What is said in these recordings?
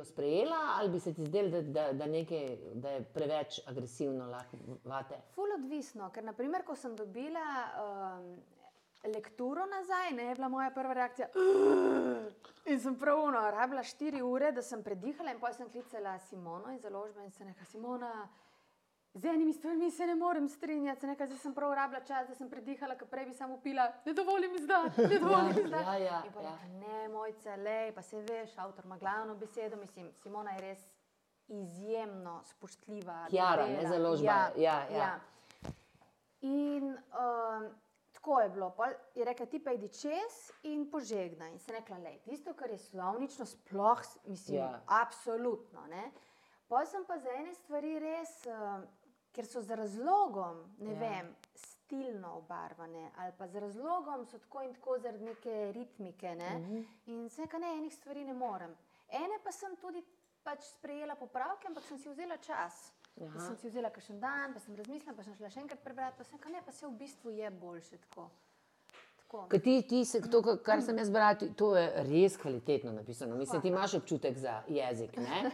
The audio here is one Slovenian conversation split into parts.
jo sprejela, ali bi se ti zdelo, da, da, da, nekaj, da je preveč agresivno lahko vate? Ful odvisno, ker naprimer, ko sem dobila um, lekturo nazaj, ne, je bila moja prva reakcija. In sem pravno rabila štiri ure, da sem predihala, in potem sem klicala Simono iz založbe in se nekaj Simona. Z enimi stvarmi se ne morem strinjati, nekaj zdaj sem prav rabila čas, da sem predihala, ker prej bi samo pila, ne dovolim zdaj, ne dovolim Ja, zdaj. ja, ja, pa ja. rekla, ne, mojca, lej, pa se veš, avtor ima glavno besedo, mislim, Simona je res izjemno spoštljiva. Kiara, ne, debela. založba, ja, ja. In um, tako je bilo. Pol je rekla, ti pa idi čez in požegnaj. In se rekla, le, tisto, kar je slovnično, sploh, mislim, Ja. ja. absolutno. Ne? Pol sem pa za ene stvari res, uh, ker so z razlogom, ne Ja. vem, stilno obarvane, ali pa z razlogom so tako in tako zaradi neke ritmike. Ne? Uh Mhm. -huh. In se nekaj, ne, enih stvari ne morem. Ene pa sem tudi pač sprejela popravke, ampak sem si vzela čas. Aha. sem si vzela kakšen dan, pa sem razmislila, pa sem šla še enkrat prebrati, pa sem rekla, ne, pa se v bistvu je boljše tako. Tako. Ker ti, ti se, to, kar- sem jaz brala, ti- to je res kvalitetno napisano. Mislim, ti imaš občutek za jezik. Ne?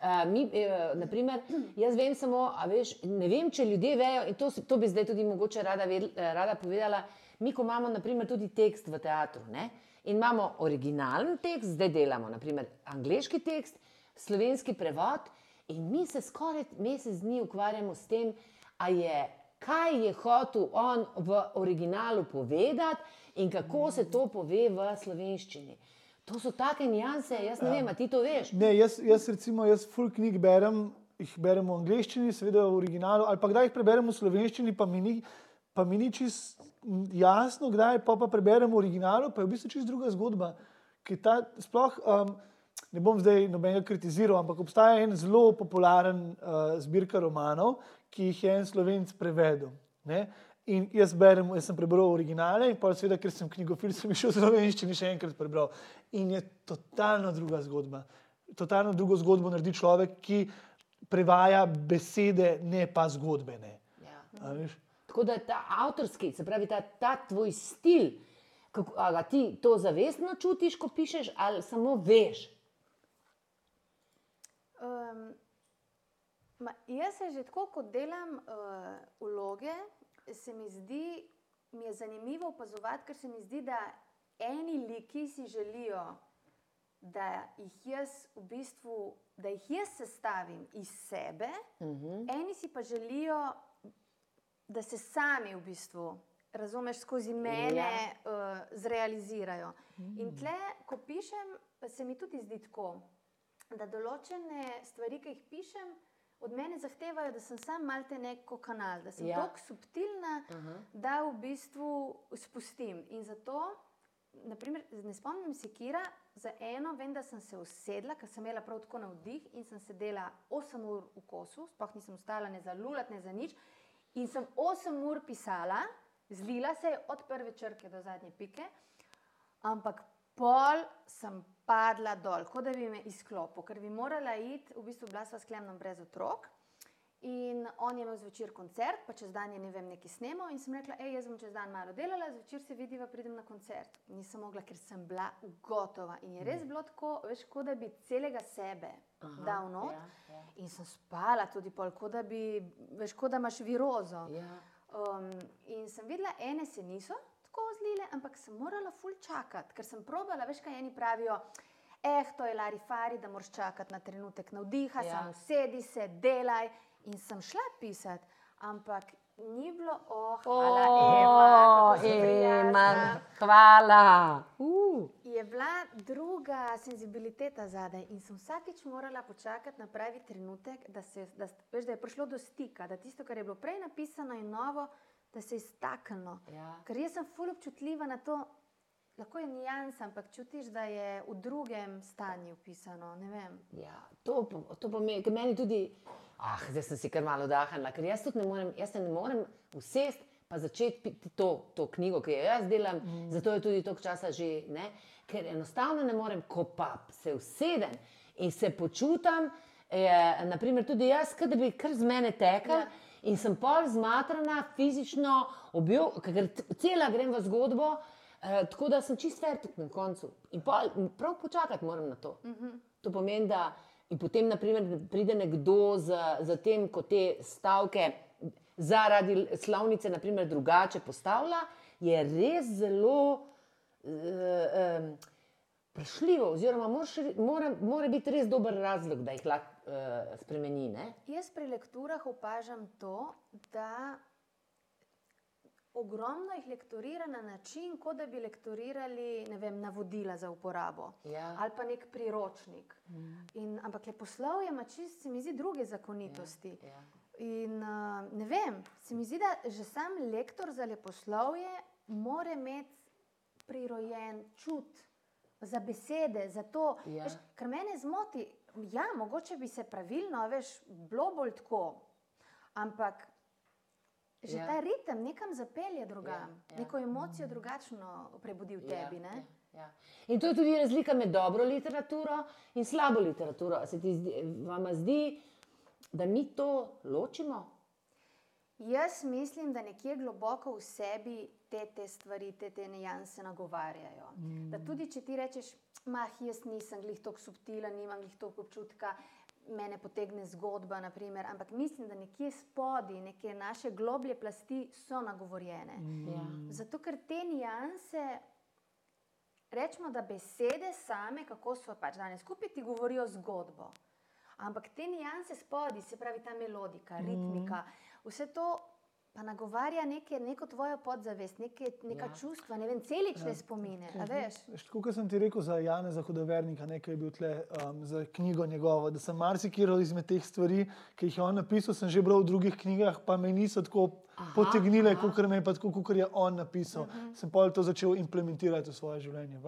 Uh, mi, uh, naprimer, jaz vem samo, veš, ne vem, če ljudje vejo, in to, to bi zdaj tudi mogoče rada, vedel, eh, rada povedala. Mi, ko imamo naprimer, tudi tekst v teatru ne? in imamo originalen tekst, zdaj delamo naprimer angliški tekst, slovenski prevod, in mi se skoraj mesec dni ukvarjamo s tem, a je kaj je hotel on v originalu povedati in kako se to pove v slovenščini. To so take nianse, jaz ne vem, a ti to veš. Ne, jaz, jaz recimo, jaz full knjig berem, jih berem v angleščini, seveda v originalu, ali pa kdaj jih preberem v slovenščini, pa mi ni, pa mi ni čist jasno, kdaj pa, pa preberem v originalu, pa je v bistvu čist druga zgodba. Ta sploh, um, ne bom zdaj nobenega kritiziral, ampak obstaja en zelo popularen uh, zbirka romanov, ki jih je en slovenc prevedel. Ne? In jaz berem, jaz sem prebral originale, in pa seveda, ker sem knjigofil, sem jih šel v slovenščini še enkrat prebral. In je totalno druga zgodba. Totalno drugo zgodbo naredi človek, ki prevaja besede, ne pa zgodbe. Ne. Ja. A? Tako da ta avtorski, se pravi, ta, ta tvoj stil, kako, ga ti to zavestno čutiš, ko pišeš, ali samo veš. Um, ma, jaz se že tako, ko delam uh, vloge, se mi zdi, mi je zanimivo opazovati, ker se mi zdi, da eni liki si želijo, da jih jaz v bistvu, da jih jaz sestavim iz sebe, uh -huh. eni si pa želijo, da se sami v bistvu. Razumeš, skozi mene Ja. ja. uh, zrealizirajo. Mm. In tle, ko pišem, se mi tudi zdi tako, da določene stvari, ki jih pišem, od mene zahtevajo, da sem sam malte neko kanal, da sem Ja. tako subtilna, uh -huh. da v bistvu spustim. In zato, naprimer, ne spomnim se, Kira, za eno vem, da sem se usedla, ker sem imela prav tako na vdih in sem sedela 8 ur v kosu, sploh nisem stala ne za lulat, ne za nič. In sem 8 ur pisala, zlila se je od prve črke do zadnje pike, ampak pol sem padla dol, kot da bi me izklopil, ker bi morala iti, v bistvu bila sva s Klemnom brez otrok. In on je imel zvečer koncert, pa čez dan je ne vem, nekaj snemal. In sem rekla, hej, jaz bom čez dan malo delala, zvečer se vidiva, pridem na koncert. Nisem mogla, ker sem bila gotova. In je res bilo tako, veš, kot da bi celega sebe Aha, dal not. ja, ja. In sem spala tudi pol, kot da bi, veš, kot da imaš virozo. Ja. Um, in sem videla, ene se niso zlile, ampak sem morala ful čakati, ker sem probala, veš, kaj eni pravijo. Eh, to je Lari Fari, da moraš čakati na trenutek navdiha, Ja. samo sedi se, delaj. In sem šla pisati, ampak ni bilo, oh, hvala, Ema, prijazna. hvala. Uh. Je bila druga senzibiliteta zadaj in sem vsakič morala počakati na pravi trenutek, da, se, da, veš, da je prišlo do stika, da tisto, kar je bilo prej napisano in novo, da se je iztaknilo. Ja. Ker jaz sem ful občutljiva na to, lahko je nijansa, ampak čutiš, da je v drugem stanju pisano. Ne vem. Ja, to, to pomeni, ker meni tudi, ah, zdaj sem si kar malo dahnila, ker jaz tudi ne morem, jaz se ne morem usesti pa začeti piti to, to knjigo, ki jo jaz delam, mm. zato je tudi toliko časa že, ne, ker enostavno ne morem, ko pa se usedem in se počutam, je, naprimer tudi jaz, da bi kar z mene tekel. Ja. In sem pol zmatrana, fizično, objo, ker cela grem v zgodbo, Uh, tako da sem čist vertik na koncu. In pol, prav počakati moram na to. Uh -huh. To pomeni, da in potem naprimer, pride nekdo za, za tem, ko te stavke zaradi slovnice naprimer, drugače postavlja, je res zelo uh, um, prešljivo, oziroma mora, mora biti res dober razlog, da jih lahko uh, spremeni. Ne? Jaz pri lekturah opažam to, da ogromno jih lektorira na način, kot da bi lektorirali vem, navodila za uporabo ja. ali pa nek priročnik. Mm. In, ampak leposlovje ima čist, se mi zdi, druge zakonitosti. Ja. Ja. In uh, ne vem, se mi zdi, da že sam lektor za leposlovje mora imeti prirojen čut za besede, za to, ja. veš, kar mene zmoti. Ja, mogoče bi se pravilno, veš, bilo bolj tako, ampak Že ja. ta ritem nekam zapelje drugam, ja, ja. neko emocijo drugačno prebudi v ja, tebi. Ja, ja. In to je tudi razlika med dobro literaturo in slabo literaturo. Se ti zdi, vama zdi, da mi to ločimo? Jaz mislim, da nekje globoko v sebi te, te stvari, te, te nejanse nagovarjajo. Mm. Da tudi če ti rečeš, mah, jaz nisem glih tako subtilen, nimam glih toliko občutka, mene potegne zgodba, naprimer, ampak mislim, da nekje spodaj, neke naše globlje plasti so nagovorjene. Mm. Ja. Zato, ker te nijanse, rečemo, da besede same, kako so pač danes skupaj, ti govorijo zgodbo. Ampak te nijanse spodaj, se pravi ta melodika, mm. ritmika, vse to pa nagovarja neke, neko tvojo podzavest, neke, neka ja. čustva, ne vem, celične ja. spomine. Kot sem ti rekel za Jana Zahodovernika, nekaj je bil tle um, za knjigo njegovo, da sem marsikiro izmed teh stvari, ki jih je on napisal, sem že bral v drugih knjigah, pa me niso tako aha, potegnile, kot me je, kot je on napisal. Uh mhm. -huh. Sem pa to začel implementirati v svoje življenje.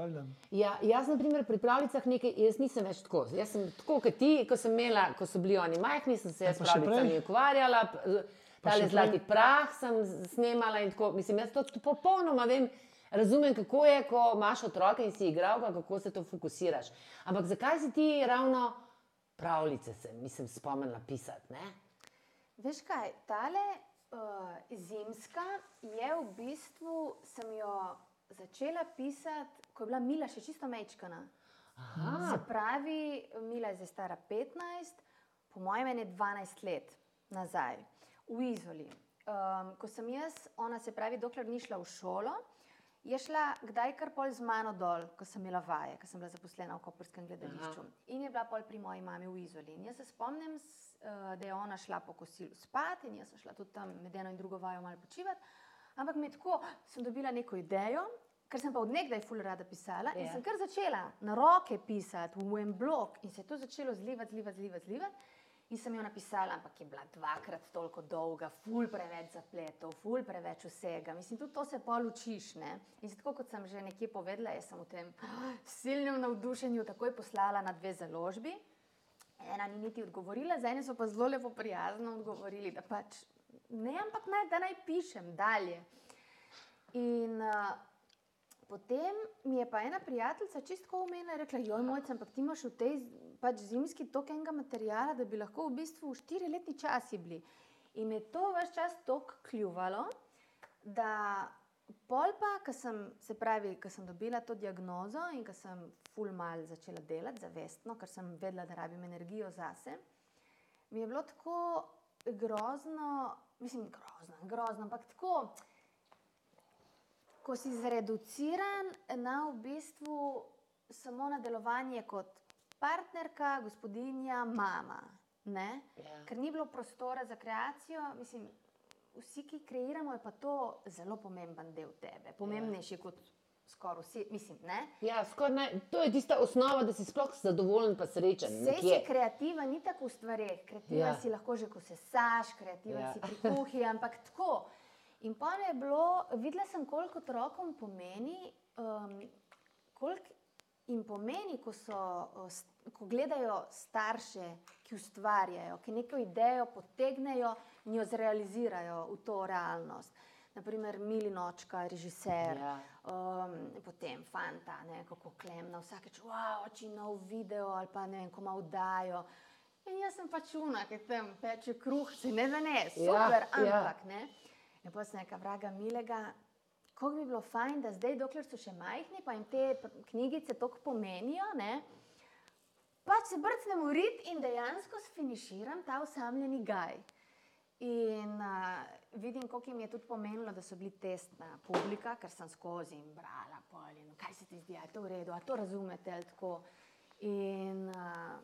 Ja, jaz, na primer, pri pravljicah nekaj, jaz nisem več tako. Jaz sem tako, kot ti, ko, imela, ko so bili oni majhni, sem se ja, s pravljicami ukvarjala. Tale zlati prah sem snemala in tako. Mislim, jaz to popolnoma vem. Razumem, kako je, ko imaš otroke in si igral, kako se to fokusiraš. Ampak zakaj si ti ravno pravljice, se, mislim, spomnila pisati? Ne? Veš kaj, tale uh, zimska je v bistvu, sem jo začela pisati, ko je bila Mila še čisto mečkana. Se pravi, Mila je zdaj stara 15, po mojem, je 12 let nazaj v Izoli. Um, ko sem jaz, ona se pravi, dokler ni šla v šolo, je šla kdaj kar pol z mano dol, ko sem imela vaje, ko sem bila zaposlena v Koperskem gledališču. Aha. In je bila pol pri moji mami v Izoli. In jaz se spomnim, uh, da je ona šla po kosilu spat in jaz sem šla tudi tam med eno in drugo vajo malo počivati. Ampak med tako sem dobila neko idejo. Ker sem pa odnegdaj ful rada pisala yeah. in ja. sem kar začela na roke pisati v en blok in se je to začelo zlivati, zlivati, zlivati. zlivati. In sem jo napisala, ampak je bila dvakrat toliko dolga, ful preveč zapletov, ful preveč vsega. Mislim, tudi to se pol učiš. Ne? In tako kot sem že nekje povedala, jaz sem v tem silnem navdušenju takoj poslala na dve založbi. Ena ni niti odgovorila, za ene so pa zelo lepo prijazno odgovorili, da pač ne, ampak naj, da naj pišem dalje. In uh, Potem mi je pa ena prijateljica čistko umela in rekla: Joj, moj, ampak ti imaš v tej pač, zimski tok enega materijala, da bi lahko v bistvu v štiri letni časi bili. In me to vse čas tok kljuvalo, da pol pa, ko sem, se pravi, ko sem dobila to diagnozo in ko sem ful mal začela delati zavestno, ker sem vedela, da rabim energijo zase, mi je bilo tako grozno, mislim, grozno, grozno, ampak tako ko si zreduciran na v bistvu samo na delovanje kot partnerka, gospodinja, mama. Yeah. Ja. Ker ni bilo prostora za kreacijo, mislim, vsi, ki kreiramo, je pa to zelo pomemben del tebe, pomembnejši yeah. kot. Skoraj vsi, mislim, ne? Ja, ne, to je tista osnova, da si sploh zadovoljen, pa srečen. Vse si kreativa, ni tako v stvareh. Kreativa ja. si lahko že, ko se saš, kreativa ja. si pri kuhi, ampak tako. In pa je bilo, videla sem, koliko otrokom pomeni, um, koliko jim pomeni, ko, so, ko gledajo starše, ki ustvarjajo, ki neko idejo potegnejo in jo zrealizirajo v to realnost. Naprimer, mili nočka, režiser, ja. um, potem fanta, ne, kako klemna, vsakeč, wow, oči nov video ali pa ne vem, ko malo dajo. In jaz sem pač una, ki tam peče kruh, se ne da ne, ja, super, ja, ampak ja. ne. In pa sem neka vraga milega, kako bi bilo fajn, da zdaj, dokler so še majhni, pa jim te knjigice toliko pomenijo. Ne? Pač se brcnem v rit in dejansko sfiniširam ta osamljeni gaj. In uh, vidim, koliko jim je tudi pomenilo, da so bili testna publika, ker sem skozi jim brala, polje, no, kaj se ti zdi, a je to v redu, a to razumete tako. In uh,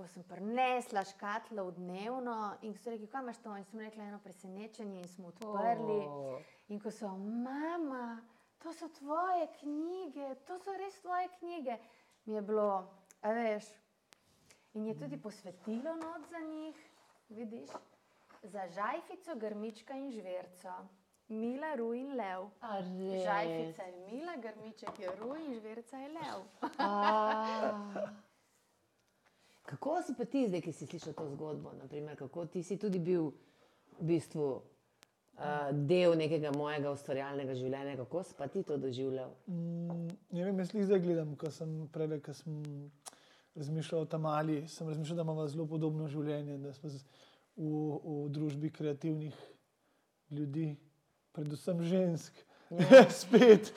ko sem prinesla škatlo v dnevno in so rekli, kaj imaš to, in sem rekla eno presenečenje in smo odprli. O. In ko so, mama, to so tvoje knjige, to so res tvoje knjige, mi je bilo, a veš. In je tudi posvetilo not za njih, vidiš, za žajfico, grmička in žverco. Mila, ruj in lev. Žajfica je mila, grmiček je ruj in žverca je lev. Kako si pa ti zdaj, ki si slišal to zgodbo? Naprimer, kako ti si tudi bil v bistvu uh, del nekega mojega ustvarjalnega življenja, kako si pa ti to doživljal? Mm, ne vem, jaz jih zdaj gledam, ko sem prej, ko sem razmišljal o Tamali, sem razmišljal, da imamo zelo podobno življenje, da smo z- v, v družbi kreativnih ljudi, predvsem žensk. Ja. Spet.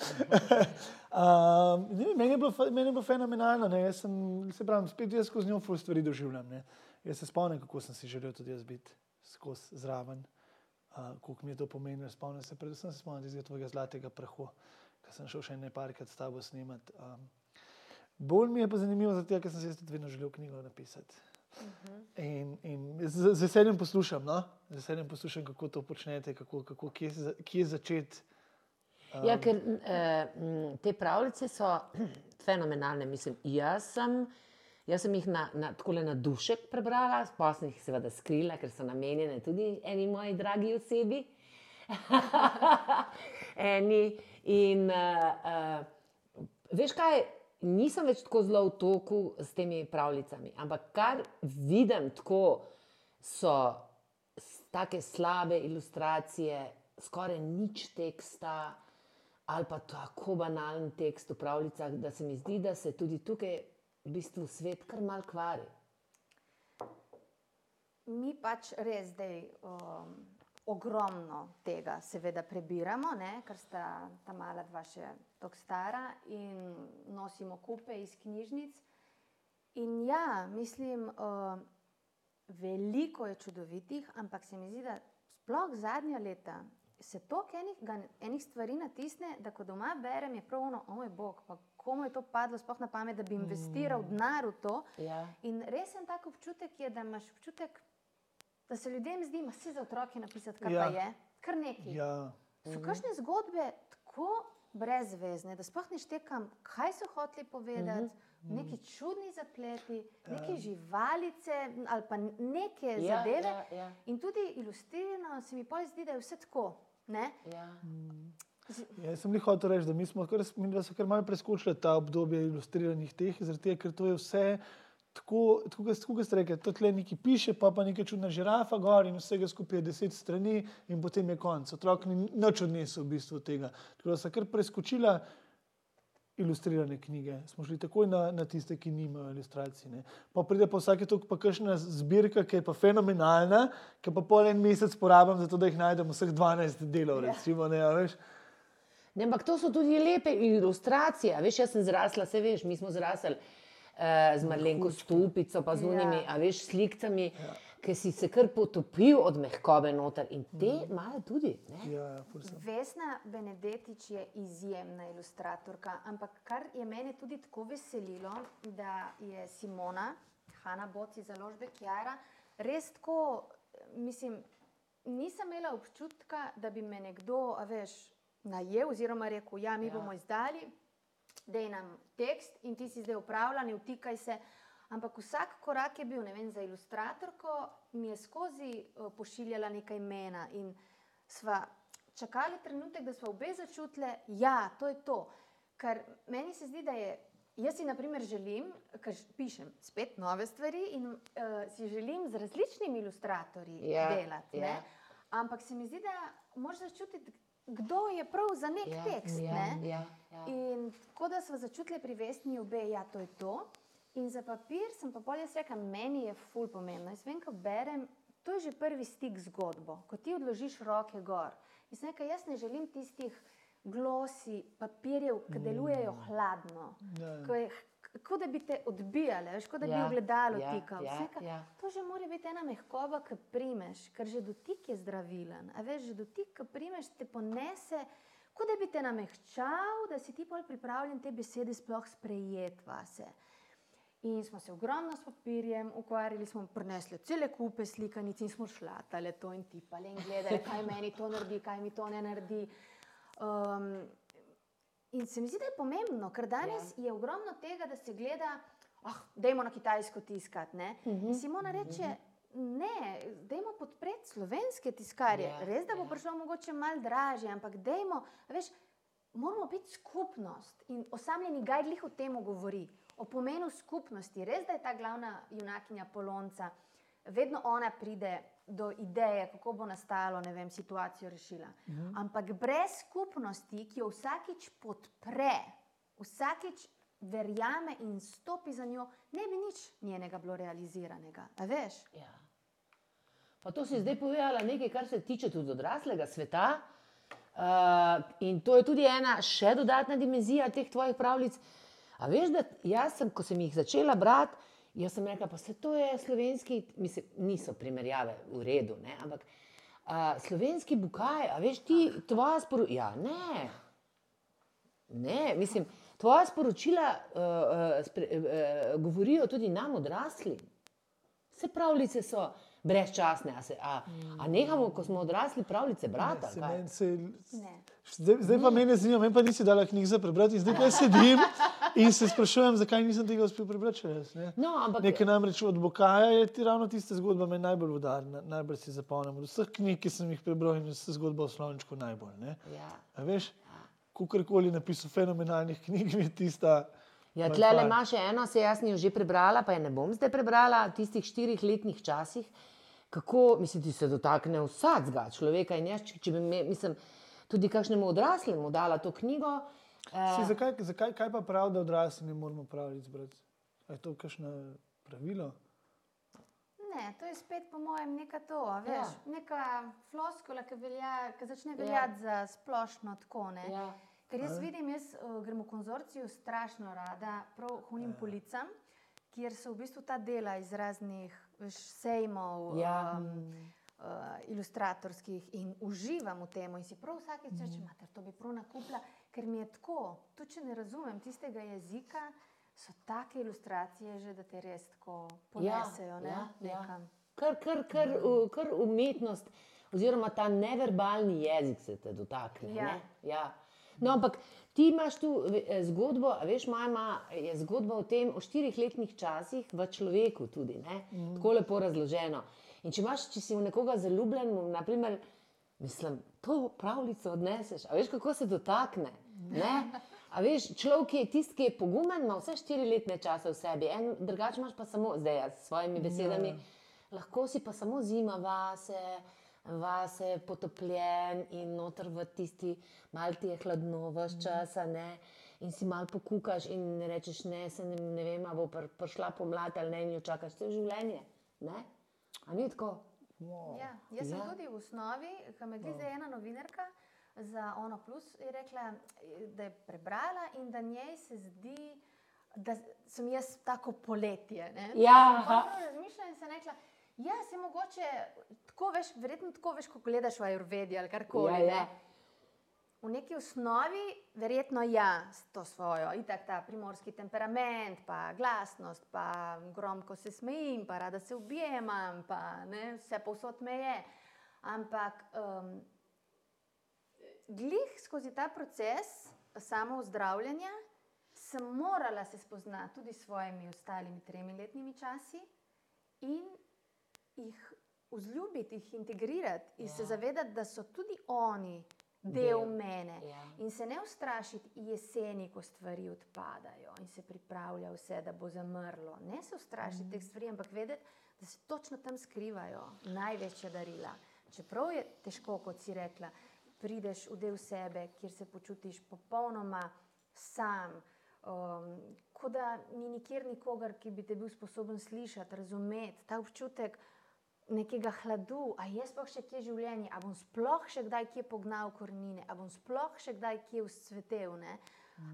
um, ne meni, je bilo, meni je bilo fenomenalno. Ne. Jaz sem, se pravi, spet jaz skozi njo ful stvari doživljam. Ne. Jaz se spomnim, kako sem si želel tudi jaz biti skozi zraven, uh, koliko mi je to pomenilo. Spomnim se, predvsem se spomnim tistega tvojega zlatega prahu, ki sem šel še ne parkrat s tabo snemati. Um, bolj mi je pa zanimivo, zato ker sem si jaz tudi vedno želel knjigo napisati. In, in z, z veseljem poslušam, no? z veseljem poslušam, kako to počnete, kako, kako, kje, kje začeti. Um, Ja, ker m, te pravljice so fenomenalne. Mislim, jaz sem, jaz sem jih na, na, takole na dušek prebrala, pa sem jih seveda skrila, ker so namenjene tudi eni moji dragi osebi. eni. In uh, uh, veš kaj, nisem več tako zelo v toku s temi pravljicami, ampak kar vidim, tako so take slabe ilustracije, skoraj nič teksta, ali pa tako banalen tekst v pravljicah, da se mi zdi, da se tudi tukaj v bistvu svet kar mal kvari. Mi pač res zdaj um, ogromno tega, seveda, prebiramo, ne, ker sta ta mala dva še tako stara in nosimo kupe iz knjižnic. In ja, mislim, uh, veliko je čudovitih, ampak se mi zdi, da sploh zadnja leta se toliko enih, enih stvari natisne, da ko doma berem, je prav ono, oj bog, pa komu je to padlo sploh na pamet, da bi investiral denar v to. Ja. In resen tak občutek je, da imaš občutek, da se ljudem zdi, da se za otroke napisati, kar Ja. pa je, kar nekaj. Ja, So kakšne zgodbe tako brezvezne, da sploh ne štekam, kaj so hoteli povedati. Neki čudni zapleti, neke živalice ali pa neke Ja, zadeve. ja, ja. In tudi ilustrirano se mi pa zdi, da je vse tako. Ne? Ja. Ja, jaz sem jih hotel reči, da mi smo kar, mi so kar malo preskočili ta obdobje ilustriranih teh, zaradi tega, ker to je vse tako, tako, kot- tako kot ste rekli, to tle nekaj piše, pa pa neka čudna žirafa gor in vsega skupaj je deset strani in potem je konc. Otrok ni nič odnesel v bistvu tega. Tako da so kar preskočila ilustrirane knjige. Smo šli takoj na, na tiste, ki nimajo ilustracij. Ne. Pa pride pa vsake toliko pa kakšna zbirka, ki je pa fenomenalna, ki pa pol en mesec porabim za to, da jih najdem vseh 12 delov, recimo, ne, a veš. Ne, ampak to so tudi lepe ilustracije. Veš, jaz sem zrasla, se veš, mi smo zrasli uh, z Marlenko Stupico, pa z unimi, Ja. a veš, slikami, ja. Ki si se kar potopil od mehkobe noter in te mm. male tudi. Ne? Ja, ja. Vesna Benedetič je izjemna ilustratorka, ampak kar je mene tudi tako veselilo, da je Simona, Hanna Boci založbe Kjara, res tako, mislim, nisem imela občutka, da bi me nekdo, a veš, najel oziroma rekel, ja, mi Ja. bomo izdali, da je nam tekst in ti si zdaj upravljan, ne vtikaj se. Ampak vsak korak je bil, ne vem, za ilustratorko mi je skozi uh, pošiljala nekaj imena in sva čakali trenutek, da smo obe začutili, da to je to. Ker meni se zdi, da je. Jaz si, na primer, želim, ker pišem spet nove stvari in uh, si želim z različnimi ilustratorji Ja, delati. ja. ne. Ampak se mi zdi, da moraš začutiti, kdo je prav za nek Ja, tekst. ja, ne. ja, ja. In tako da smo začutili pri Vesni obe, da to je to. In za papir sem pa bolj jaz rekla, meni je ful pomembno. Jaz vem, ko berem, to je že prvi stik z zgodbo, ko ti odložiš roke gor. In sem rekla, jaz ne želim tistih glosi papirjev, ki delujejo hladno. Ja, ja. Ko je Kot da bi te odbijali, veš, kot da bi Ja, ogledalo ja, tikal. ja, Vse, ka- ja. To že mora biti ena mehkoba, ki primeš, ker že dotik je zdravilen. A veš, že dotik, ki primeš, te ponese, kot da bi te namehčal, da si ti pol pripravljen te besede sploh sprejeti vase. In smo se ogromno s papirjem ukvarjali, smo prinesli cele kupe slikanic in smo šlatali to in tipali in gledali, kaj meni to naredi, kaj mi to ne naredi. Um, in se mi zdi, da je pomembno, ker danes ja. je ogromno tega, da se gleda, ah, dajmo na kitajsko tiskati. ne." Mhm. Uh -huh. In Simona reče, ne, dajmo podpreti slovenske tiskarje. Ja, Res, da bo ja. prišlo mogoče malo dražje, ampak dajmo, veš, moramo biti skupnost. In osamljeni Gajdlih o tem govori, o pomenu skupnosti. Res, da je ta glavna junakinja Polonca, vedno ona pride do ideje, kako bo nastalo, ne vem, situacijo rešila. Mhm. Ampak brez skupnosti, ki jo vsakič podpre, vsakič verjame in stopi za njo, ne bi nič njenega bilo realiziranega. A veš? Ja. Pa to si zdaj povedala nekaj, kar se tiče tudi odraslega sveta. Uh, in to je tudi ena še dodatna dimenzija teh tvojih pravljic. A veš, da jaz sem, ko sem jih začela brati, jaz sem rekla, pa se to je slovenski, mislim, niso primerjave v redu, ne? ampak uh, slovenski bukaj, a veš ti, tvoja sporočila, ja, ne. Ne, mislim, tvoja sporočila uh, uh, spre, uh, govorijo tudi nam, odraslim. Vse pravljice so brezčasne, a, se, a, a nehamo, ko smo odrasli, pravljice brati. Se ali kaj? meni se- Ne. Zdaj, zdaj pa mene zanima, meni pa nisi dala knjig za prebrati. Zdaj pa sedim in se sprašujem, zakaj nisem tega uspel prebrati. jaz, ne. No, ampak Nekaj namreč od Bokaja je ti ravno tista zgodba, me najbolj udarna, najbolj si zapomnim. Od vseh knjig, ki sem jih prebral, in vse zgodba o Slovničku najbolj. Ne. Ja. A veš, kakorkoli napisal fenomenalnih knjig, mi je tista. Ja, tle far. ima še eno, se jaz jo že prebrala, pa je ne bom zdaj prebrala, v tistih štirih letnih časih, kako mislim, ti se dotakne vsakega človeka. In jaz, če, če bi me, mislim, tudi kakšnemu odraslemu dala to knjigo. Si, Eh, zakaj, zakaj kaj pa prav, da odrasli ne moramo praviti zbrati? A je to kakšno pravilo? Ne, to je spet, po mojem, neka to, a veš, Ja. ja. neka floskula, ki, velja, ki začne Ja. veljati ja. za splošno tako. Ne? ja. Ker jaz vidim, jaz uh, grem v konzorciju strašno rada, prav hunim policam, kjer so v bistvu ta dela iz raznih veš, sejmov. Ja. Um, Uh, ilustratorskih in uživam v tem, in si prav vsakeč rečem, da to bi prav nakupila, ker mi je tako, tudi če ne razumem tistega jezika, so take ilustracije že, da te res tako ponesejo ne, ja, ja. nekam. Kar, kar, kar, uh, kar umetnost, oziroma ta neverbalni jezik se te dotakne. Ja. ne? Ja. No, ampak ti imaš tu eh, zgodbo, veš, moja ima je zgodba o tem, o štirih letnih časih v človeku tudi, mm. tako lepo razloženo. In če, imaš, če si v nekoga zaljubljen, naprimer, mislim, to pravljico odneseš, a veš, kako se dotakne. Ne? A veš, človek je tisti, ki je pogumen, ima vse štiri letne čase v sebi, en drugače imaš pa samo, zdaj jaz s svojimi besedami, lahko si pa samo zima vase, vase potopljen in noter v tisti, mal ti je hladno, vse časa, ne. In si mal pokukaš in rečeš, ne, se ne, ne vem, a bo pr, prišla pomlad ali ne, in jo čakaš vse življenje. Ne? A ni tako? Wow. Ja, jaz sem Ja. tudi v osnovi, ki me gleda ena novinarka za Ono Plus, je rekla, da je prebrala in da njej se zdi, da sem jaz tako poletje. Ne? Ja. Razmišljala in sem rekla, ja, se mogoče tako veš, verjetno tako veš, ko gledaš v Ajurvedi ali karkoli. Ja, ja. V neki osnovi, verjetno ja, s to svojo, itak ta primorski temperament, pa glasnost, pa gromko se smejim, pa rada se objemam, pa ne, vse povsod me je. Ampak um, glih skozi ta proces samo zdravljenja sem morala se spoznati tudi s svojimi ostalimi tremi letnimi časi in jih vzljubiti, jih integrirati in ja. se Ja. zavedati, da so tudi oni del, Del, mene. ja. In se ne ustrašiti jeseni, ko stvari odpadajo in se pripravlja vse, da bo zamrlo. Ne se ustrašiti mm. teh stvari, ampak vedeti, da se točno tam skrivajo največja darila. Čeprav je težko, kot si rekla, prideš v del sebe, kjer se počutiš popolnoma sam. Um, kot da ni nikjer nikogar, ki bi te bil sposoben slišati, razumeti ta občutek nekega hladu, a je sploh še kje življenje, a bom sploh še kdaj kje pognal korenine, a bom sploh še kdaj kje usvetel. Ne?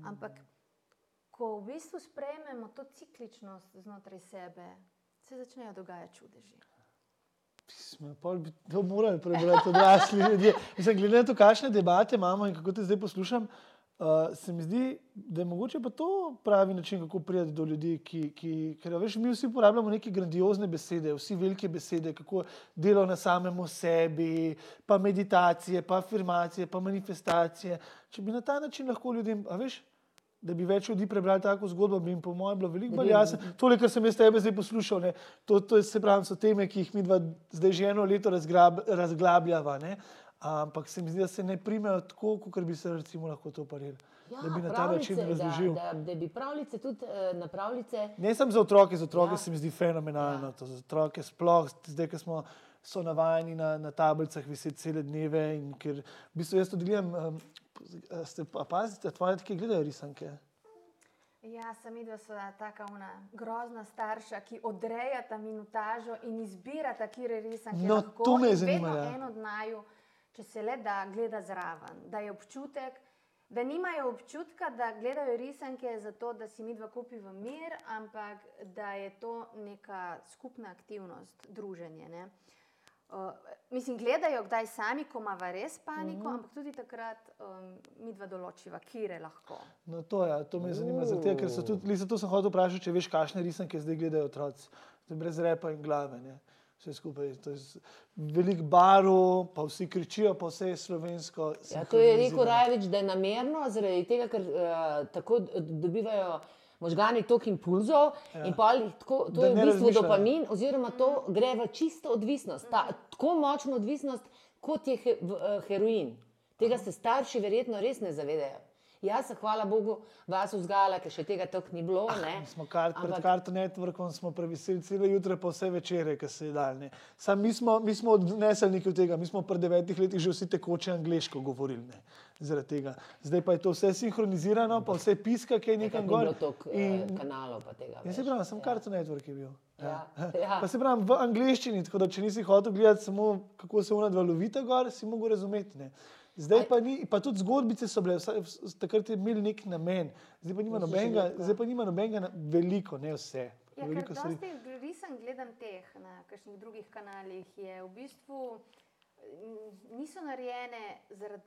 Ampak, ko v bistvu sprejmemo to cikličnost znotraj sebe, se začnejo dogajati čudeži. Pol bi to morali prebrati odrasli ljudje. Mislim, glede na to, kakšne debate imamo in kako te zdaj poslušam, uh, se mi zdi, da je mogoče pa to pravi način, kako priti do ljudi. Ki, ki, ker veš, mi vsi uporabljamo neke grandiozne besede, vsi velike besede, kako delo na samem sebi, pa meditacije, pa afirmacije, pa manifestacije. Če bi na ta način lahko ljudem, a veš. Da bi več ljudi prebrali tako zgodbo, bi jim, po mojem, bilo veliko bolj jasno. Tole, kar sem jaz tebe zdaj poslušal, ne, to, to je, pravi, so teme, ki jih mi dva zdaj že eno leto razgrab, razglabljava. Ne. Ampak se mi zdi, da se ne primejo tako, kot bi se recimo lahko to parili. Ja, da bi na ta način razložil. Da, da, da bi pravljice tudi uh, na pravljice. Ne samo za otroke, za otroke ja. se mi zdi fenomenalno. Ja. Za otroke sploh, zdaj, ko smo so navajeni na, na tablicah viseti cele dneve. Ker v bistvu jaz to delim. Um, ste pa pazite, tvoje tako gledajo risanke. Ja, sem videl, da je ta grozna starša, ki odreja ta minutažo in izbira ta kire risanke. No, lahko, to me zanima. Ja. Eno od naju, če se le da, gleda zraven, da je občutek. Da nimajo občutka, da gledajo risanke zato, da si mi dva kupi v mir, ampak da je to neka skupna aktivnost, druženje. Ne? Uh, mislim, gledajo kdaj sami, ko ima res paniko, mm ampak tudi takrat um, mi dva določiva, kje je lahko. No, to, ja, to me zanima, zato, ker so tudi, zato sem hotel vprašati, če veš, kakšne risanke zdaj gledajo otroci, brez repa in glave. Ne? Vse skupaj, veliko barov, pa vsi kričijo, pa vse je slovensko. Ja, to je rekel Rajvič, da je namerno, zaradi tega, ker uh, tako dobivajo možgani toliko impulzov ja. in tako, to da je v bistvu dopamin, oziroma to gre v čisto odvisnost, ta, tako močno odvisnost, kot je he, v, uh, heroin. Tega se starši verjetno res ne zavedajo. Jaz, hvala Bogu, vas vzgajala, ker še tega tako ni bilo. Ah, smo kar, Ampak... Pred karto networkom smo previsili celo jutro, pa vse večere, ki se je daljne. Sam mi smo, mi smo odneselniki od tega, mi smo pred devetih leti že vsi tekoče angliško govorili. Ne. Zdaj pa je to vse sinhronizirano, pa vse piska, ki je nekam gor. Eh, in kanalov pa tega. Ja, se pravi, sem ja. karto network je bil. Ja. Ja. Pa se pravi v angliščini, tako da če nisi hotel gledati samo, kako se unadva lovita gor, si mogel razumeti. Ne. Zdaj pa, ni, pa tudi zgodbice so bile, takrat je imel nek namen, zdaj pa nima nobenega, zdaj pa nima nobenega, veliko, ne vse. Ja, veliko stvari. Risem gledam teh na kakšnih drugih kanalih, je v bistvu niso narejene zaradi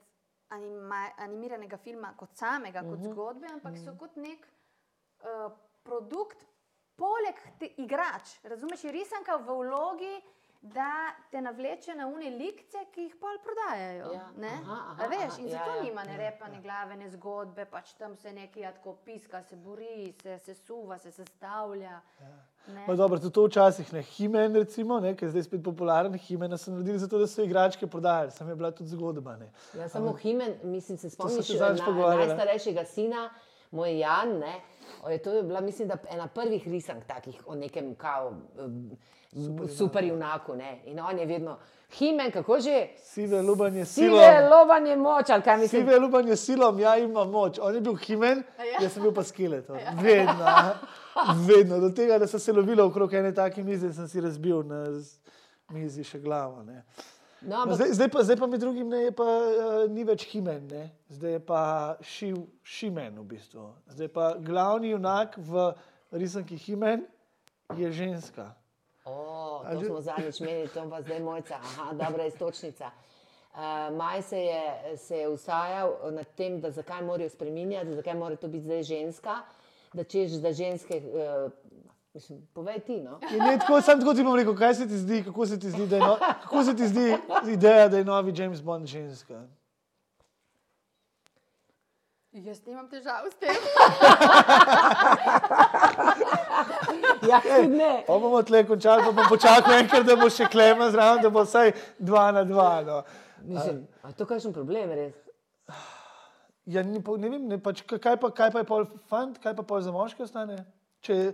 anima, animiranega filma kot samega, kot uh mhm. -huh. zgodbe, ampak so mhm. kot nek uh, produkt, poleg igrač. Razumeš, risanka v vlogi da te navleče na une likce, ki jih pol prodajajo. Ja. Aha, aha, veš, in zato ja, ja. nima ne repa, ne glave, ne zgodbe, pač tam se nekaj tako piska, se bori, se, se suva, se sestavlja. Ja. Dobro, tudi to včasih ne. Himen, recimo, ne, ki je zdaj spet popularen, Himen so naredili zato, da so igračke prodajali, sem je bila tudi zgodba. Ne. Ja, samo um, Himen, mislim, se spomniš, da je najstarejšega sina, moj Jan, ne, je to je bila, mislim, da ena prvih risank takih o nekem kao. Um, super junaku. Ne? In on je vedno, himen, kako že. Sive lubanje silo. Sive lubanje moč, ali kaj misliš? Sive lubanje silo, ja imam moč. On je bil himen, ja. jaz sem bil pa skilet. Ja. Vedno, vedno. Do tega, da sem se lovil okrog ene take mize, sem si razbil na mizi še glavo. No, no, zdaj, zdaj, pa, zdaj pa med drugim ne, pa, uh, ni več himen, ne? zdaj je pa šiv, šimen v bistvu. Zdaj pa glavni junak v risanki himen je ženska. O, to smo zadnjič imeli, to pa zdaj mojca, aha, dobra istočnica. Uh, Maj se je, se je usajal nad tem, da zakaj morajo spremenjati, zakaj mora to biti zdaj ženska, da češ za ženske. Uh, Mislim, povej ti. No? Ne, tako, sam tako ti bom rekel, kaj se ti zdi, kako se ti zdi, da je, no, kako se ti zdi ideja, da je novi James Bond ženska. Jaz nimam težav s tem. ja, ne. Pa bomo tle končali, pa bom počakal enkrat, da bo še klema zraven, da bo vsaj dva na dva. No. Mislim, a to kakšen problem res? Ja, ne, ne vem, ne, pač, kaj, pa, kaj pa je pol fant, kaj pa pol za moške ostane? Če je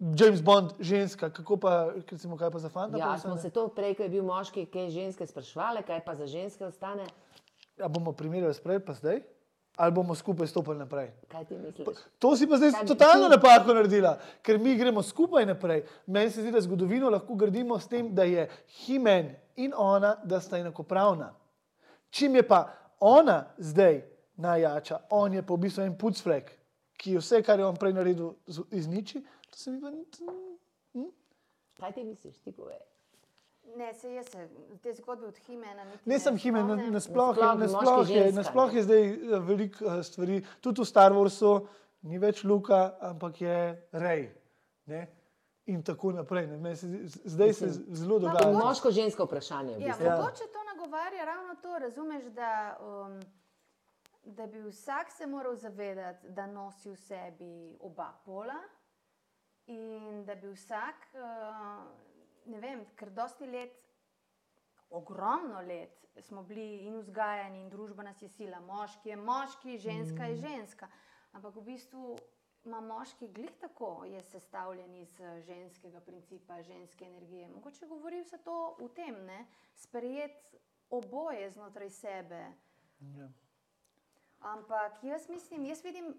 James Bond ženska, kako pa, recimo, kaj pa za fanta? Ja, smo se to prej, ko je bil moški, kaj ženske sprašvali, kaj pa za ženske ostane. Ja, bomo primerjali sprej, pa zdaj? ali bomo skupaj stopili naprej. Kaj ti misliš? To si pa zdaj Kaj totalno ti- napako naredila, ker mi gremo skupaj naprej. Meni se zdi, da zgodovino lahko gradimo s tem, da je Himen in ona, da sta enakopravna. Čim je pa ona zdaj najjača, on je pa v bistvu en pucflek, ki je vse, kar je on prej naredil, izniči. To se mi pa ni. Kaj ti misliš, ti povej? Ne, se jaz se te zgodbe od Himena niti Ne sem Himen, nasploh je, Nasploh je, ženska, nasploh je zdaj eh, veliko eh, stvari, tudi v Star Warsu ni več Luka, ampak je Rej. Ne? In tako naprej. ne. Zdaj se zelo To je dogaja. moško-žensko vprašanje. v Ja, bistvu. Ja. mogoče to nagovarja ravno to, razumeš, da, um, da bi vsak se moral zavedati, da nosi v sebi oba pola in da bi vsak, uh, ne vem, ker dosti let, ogromno let smo bili in vzgajani in družba nas je sila. Moški je moški, ženska je ženska. Ampak v bistvu ima moški glih tako, je sestavljen iz eh, ženskega principa, ženske energije. Mogoče govori vse to v tem, ne? sprejeti oboje znotraj sebe. Ja. Ampak jaz mislim, jaz vidim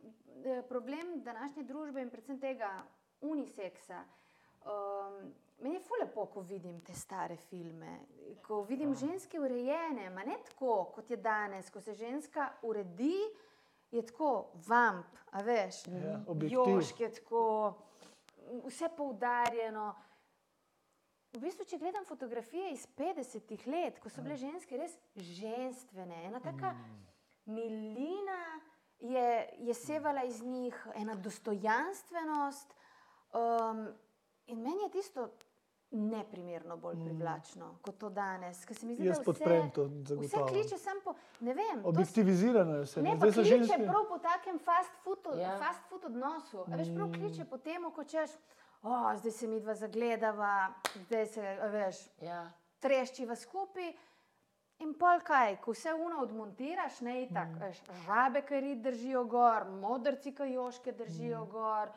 eh, problem današnje družbe in predvsem tega uniseksa. Um, meni je fulepo, ko vidim te stare filme, ko vidim ženske urejene, ma ne tako, kot je danes, ko se ženska uredi, je tako vamp, a veš, Ja, objektiv. joške, tako, vse poudarjeno. V bistvu, če gledam fotografije iz 50-ih let, ko so bile ženske res ženstvene, ena taka milina je, je sevala iz njih, ena dostojanstvenost. Um, in meni je tisto neprimerno bolj privlačno kot to danes. ker se mi zdi, Jaz da vse- podprem to, Vse zagotovo. kliče sam po, ne vem, Objektivizirano je vse. Ne, ne. pa kliče ženske. prav po takem fast foodu, Ja. ja. fast food odnosu. A veš, prav kliče po tem, ko češ, oh, zdaj se mi dva zagledava, zdaj se, veš, Ja. treščiva skupaj. In pol kaj, ko vse uno odmontiraš, ne tako, veš, žabe, ki rid držijo gor, modrci, ki joške držijo gor,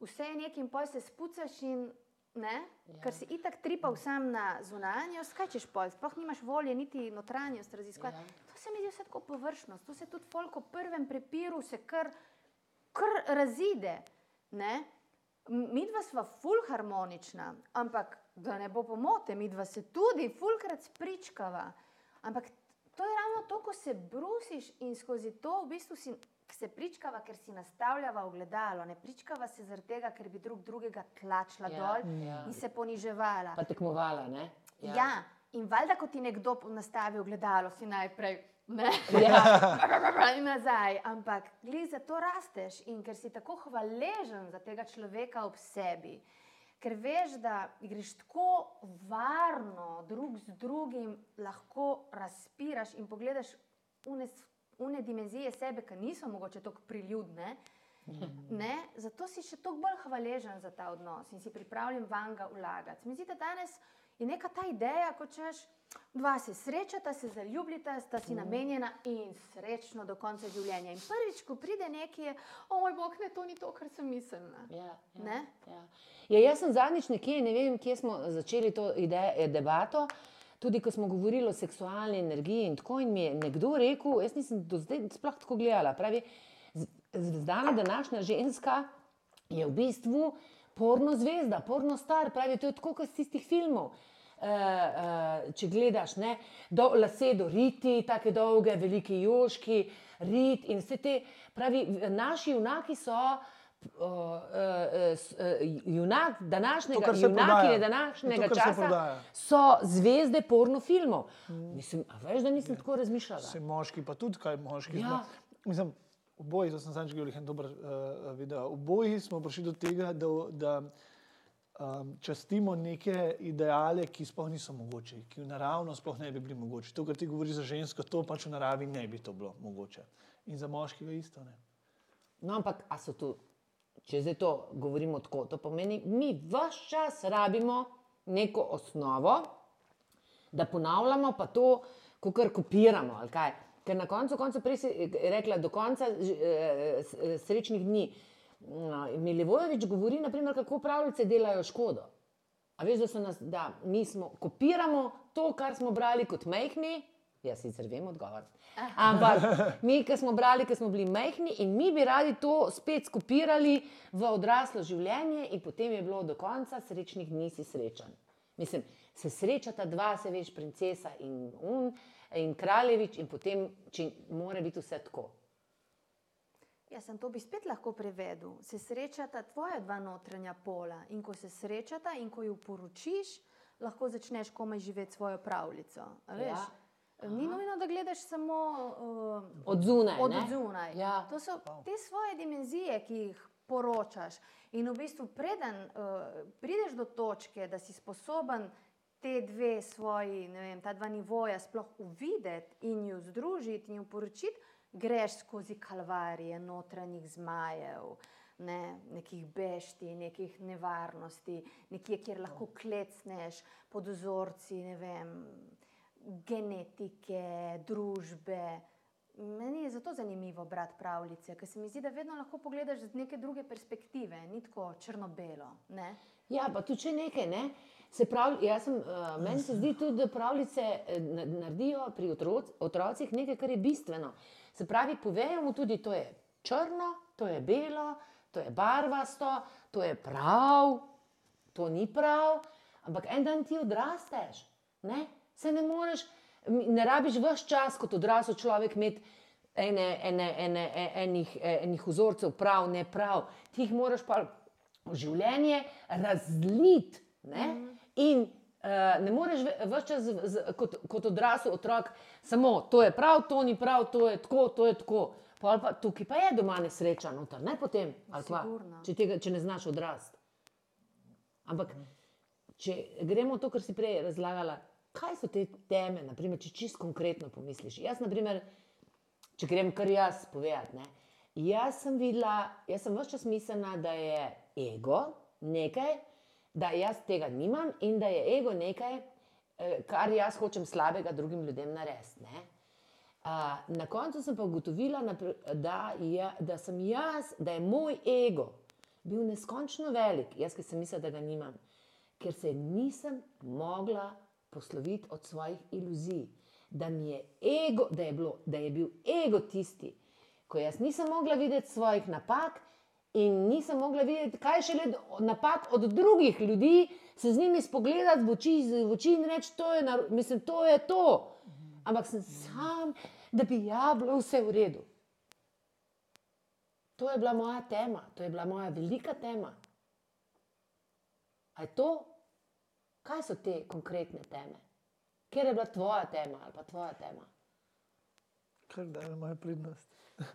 vse je nekaj in pol se spucaš in ne, ja. ker si itak tripal sam na zunanjost, kaj češ pol, sploh nimaš volje niti notranjost raziskovati. Ja. To se mi zdi vse tako površnost, to se tudi folk v prvem prepiru se kar, kar razide. Ne? M- Midva sva ful harmonična, ampak da ne bo pomote, midva se tudi fulkrat spričkava. Ampak to je ravno to, ko se brusiš in skozi to v bistvu si, se pričkava, ker si nastavljava ogledalo. Ne pričkava se zaradi tega, ker bi drug drugega tlačila Ja, dol ja. in se poniževala. Pa tekmovala, ne? Ja. ja, in valjda, ko ti nekdo nastavi ogledalo, si najprej. Ne? Ja. in nazaj. Ampak, glej, zato rasteš in ker si tako hvaležen za tega človeka ob sebi, ker veš, da greš tako varno drug z drugim, lahko razpiraš in pogledaš s- une dimenzije sebe, ki niso mogoče tako priljudne. Ne? Zato si še toliko bolj hvaležen za ta odnos in si pripravljen vanga vlagati. Mi zdi, da danes je neka ta ideja, ko češ, dva se srečata, se zaljubljita, sta si namenjena in srečno do konca življenja. In prvič, ko pride nekje, o moj bog, ne, to ni to, kar sem mislila. Ja, ja, Ne? ja. Ja, jaz sem zadnjič nekje, ne vem, kje smo začeli to ide, eh, debato. Tudi, ko smo govorili o seksualni energiji, in tako in mi je nekdo rekel, jaz nisem do zdaj sploh tako gledala. Pravi, z- z- dana današnja ženska je v bistvu porno zvezda, porno star. Pravi, to je tako kot iz tistih filmov. Uh, uh, če gledaš, ne, do, lase do riti, tako dolge, veliki joški, rit in vse te. Pravi, naši junaki so. Uh, uh, uh, junak današnjega, To, kar se junaki prodaja. današnjega To, časa so zvezde pornofilmov. Mm. Mislim, a veš, da nisem tako razmišljala. Se moški, pa tudi kaj moški. Ja. zna- Mislim, oboji, to sem zadnjič gledal en dober uh, video. Oboji smo prišli do tega, da, da um, častimo neke ideale, ki sploh niso mogoče, ki v naravno sploh ne bi bili mogoče. To, kar ti govoriš za žensko, to pač v naravi ne bi to bilo mogoče. In za moškega isto. Ne? No, ampak, a so tu, če zdaj to govorimo tako, to pomeni, mi vse čas rabimo neko osnovo, da ponavljamo, pa to, ko kar kopiramo. ali kaj. Ker na koncu, koncu prej si eh, rekla, do konca eh, eh, srečnih dni. Mm, Milivojevič govori, naprimer, kako pravljice delajo škodo. A veš, da, nas, da mi smo, kopiramo to, kar smo brali kot majhni, Jaz sicer vem odgovor. Ampak mi, ki smo brali, ki smo bili majhni in mi bi radi to spet skopirali v odraslo življenje, in potem je bilo do konca srečnih dni si srečen. Mislim, se srečata dva, se veš, princesa in un in kraljevič, in potem če mora biti vse tako. Jaz sem to bi spet lahko prevedel. Se srečata tvoja dva notranja pola in ko se srečata in ko jo poročiš, lahko začneš komaj živeti svojo pravljico. a Ja. Ni nujno, da gledaš samo uh, Od zunaj. od ne? zunaj. Ja. To so te svoje dimenzije, ki jih poročaš. In v bistvu, preden uh, prideš do točke, da si sposoben te dve svoji, ne vem, ta dva nivoja sploh uvideti in ju združiti in ju poročiti, greš skozi kalvarije notranjih zmajev. Ne, nekih bešti, nekih nevarnosti, nekje, kjer lahko klecneš pod vzorci, ne vem, genetike, družbe. Meni je zato zanimivo brati pravljice, ker se mi zdi, da vedno lahko pogledaš z neke druge perspektive, ni tako črno-belo. ne. Ja, pa tudi če nekaj, ne. Se pravi, jaz sem, uh, meni se zdi tudi, da pravljice eh, na- naredijo pri otroc, otrocih nekaj, kar je bistveno. Se pravi, povejo mu tudi, to je črno, to je belo, to je barvasto, to je prav, to ni prav, ampak en dan ti odrasteš. Ne, Se ne moreš, ne rabiš vse čas kot odrasel človek imeti ene, ene, ene, e- enih, e- enih vzorcev, prav, ne prav. Ti jih moraš pa življenje razliti. Ne? In uh, ne moreš vse čas z, z, kot, kot odrasel otrok, samo to je prav, to ni prav, to je tako, to je tako. Pa, tukaj pa je doma nesreča, noter, ne potem, Sigurno. če, tega, če ne znaš odrasti. Ampak, če gremo to, kar si prej razlagala, kaj so te teme, naprimer, če čisto konkretno pomisliš. Jaz, naprimer, če grem kar jaz povedati, ne, jaz sem videla, jaz sem vse čas mislila, da je ego nekaj, da jaz tega nimam in da je ego nekaj, eh, kar jaz hočem slabega drugim ljudem narediti. A, na koncu sem pa ugotovila, da, je, da sem jaz, da je moj ego bil neskončno velik, jaz ki sem mislila, da ga nimam, ker se nisem mogla posloviti od svojih iluzij. Da, mi je ego, da, je bilo, da je bil ego tisti, ko jaz nisem mogla videti svojih napak in nisem mogla videti, kaj še le napak od drugih ljudi, se z njimi spogledati v oči, v oči in reči, to je, mislim, to je to. Ampak sem sam, da bi ja bilo vse v redu. To je bila moja tema, to je bila moja velika tema. A je to, kaj so te konkretne teme? Kjer je bila tvoja tema ali pa tvoja tema? Kar da je moja prednost.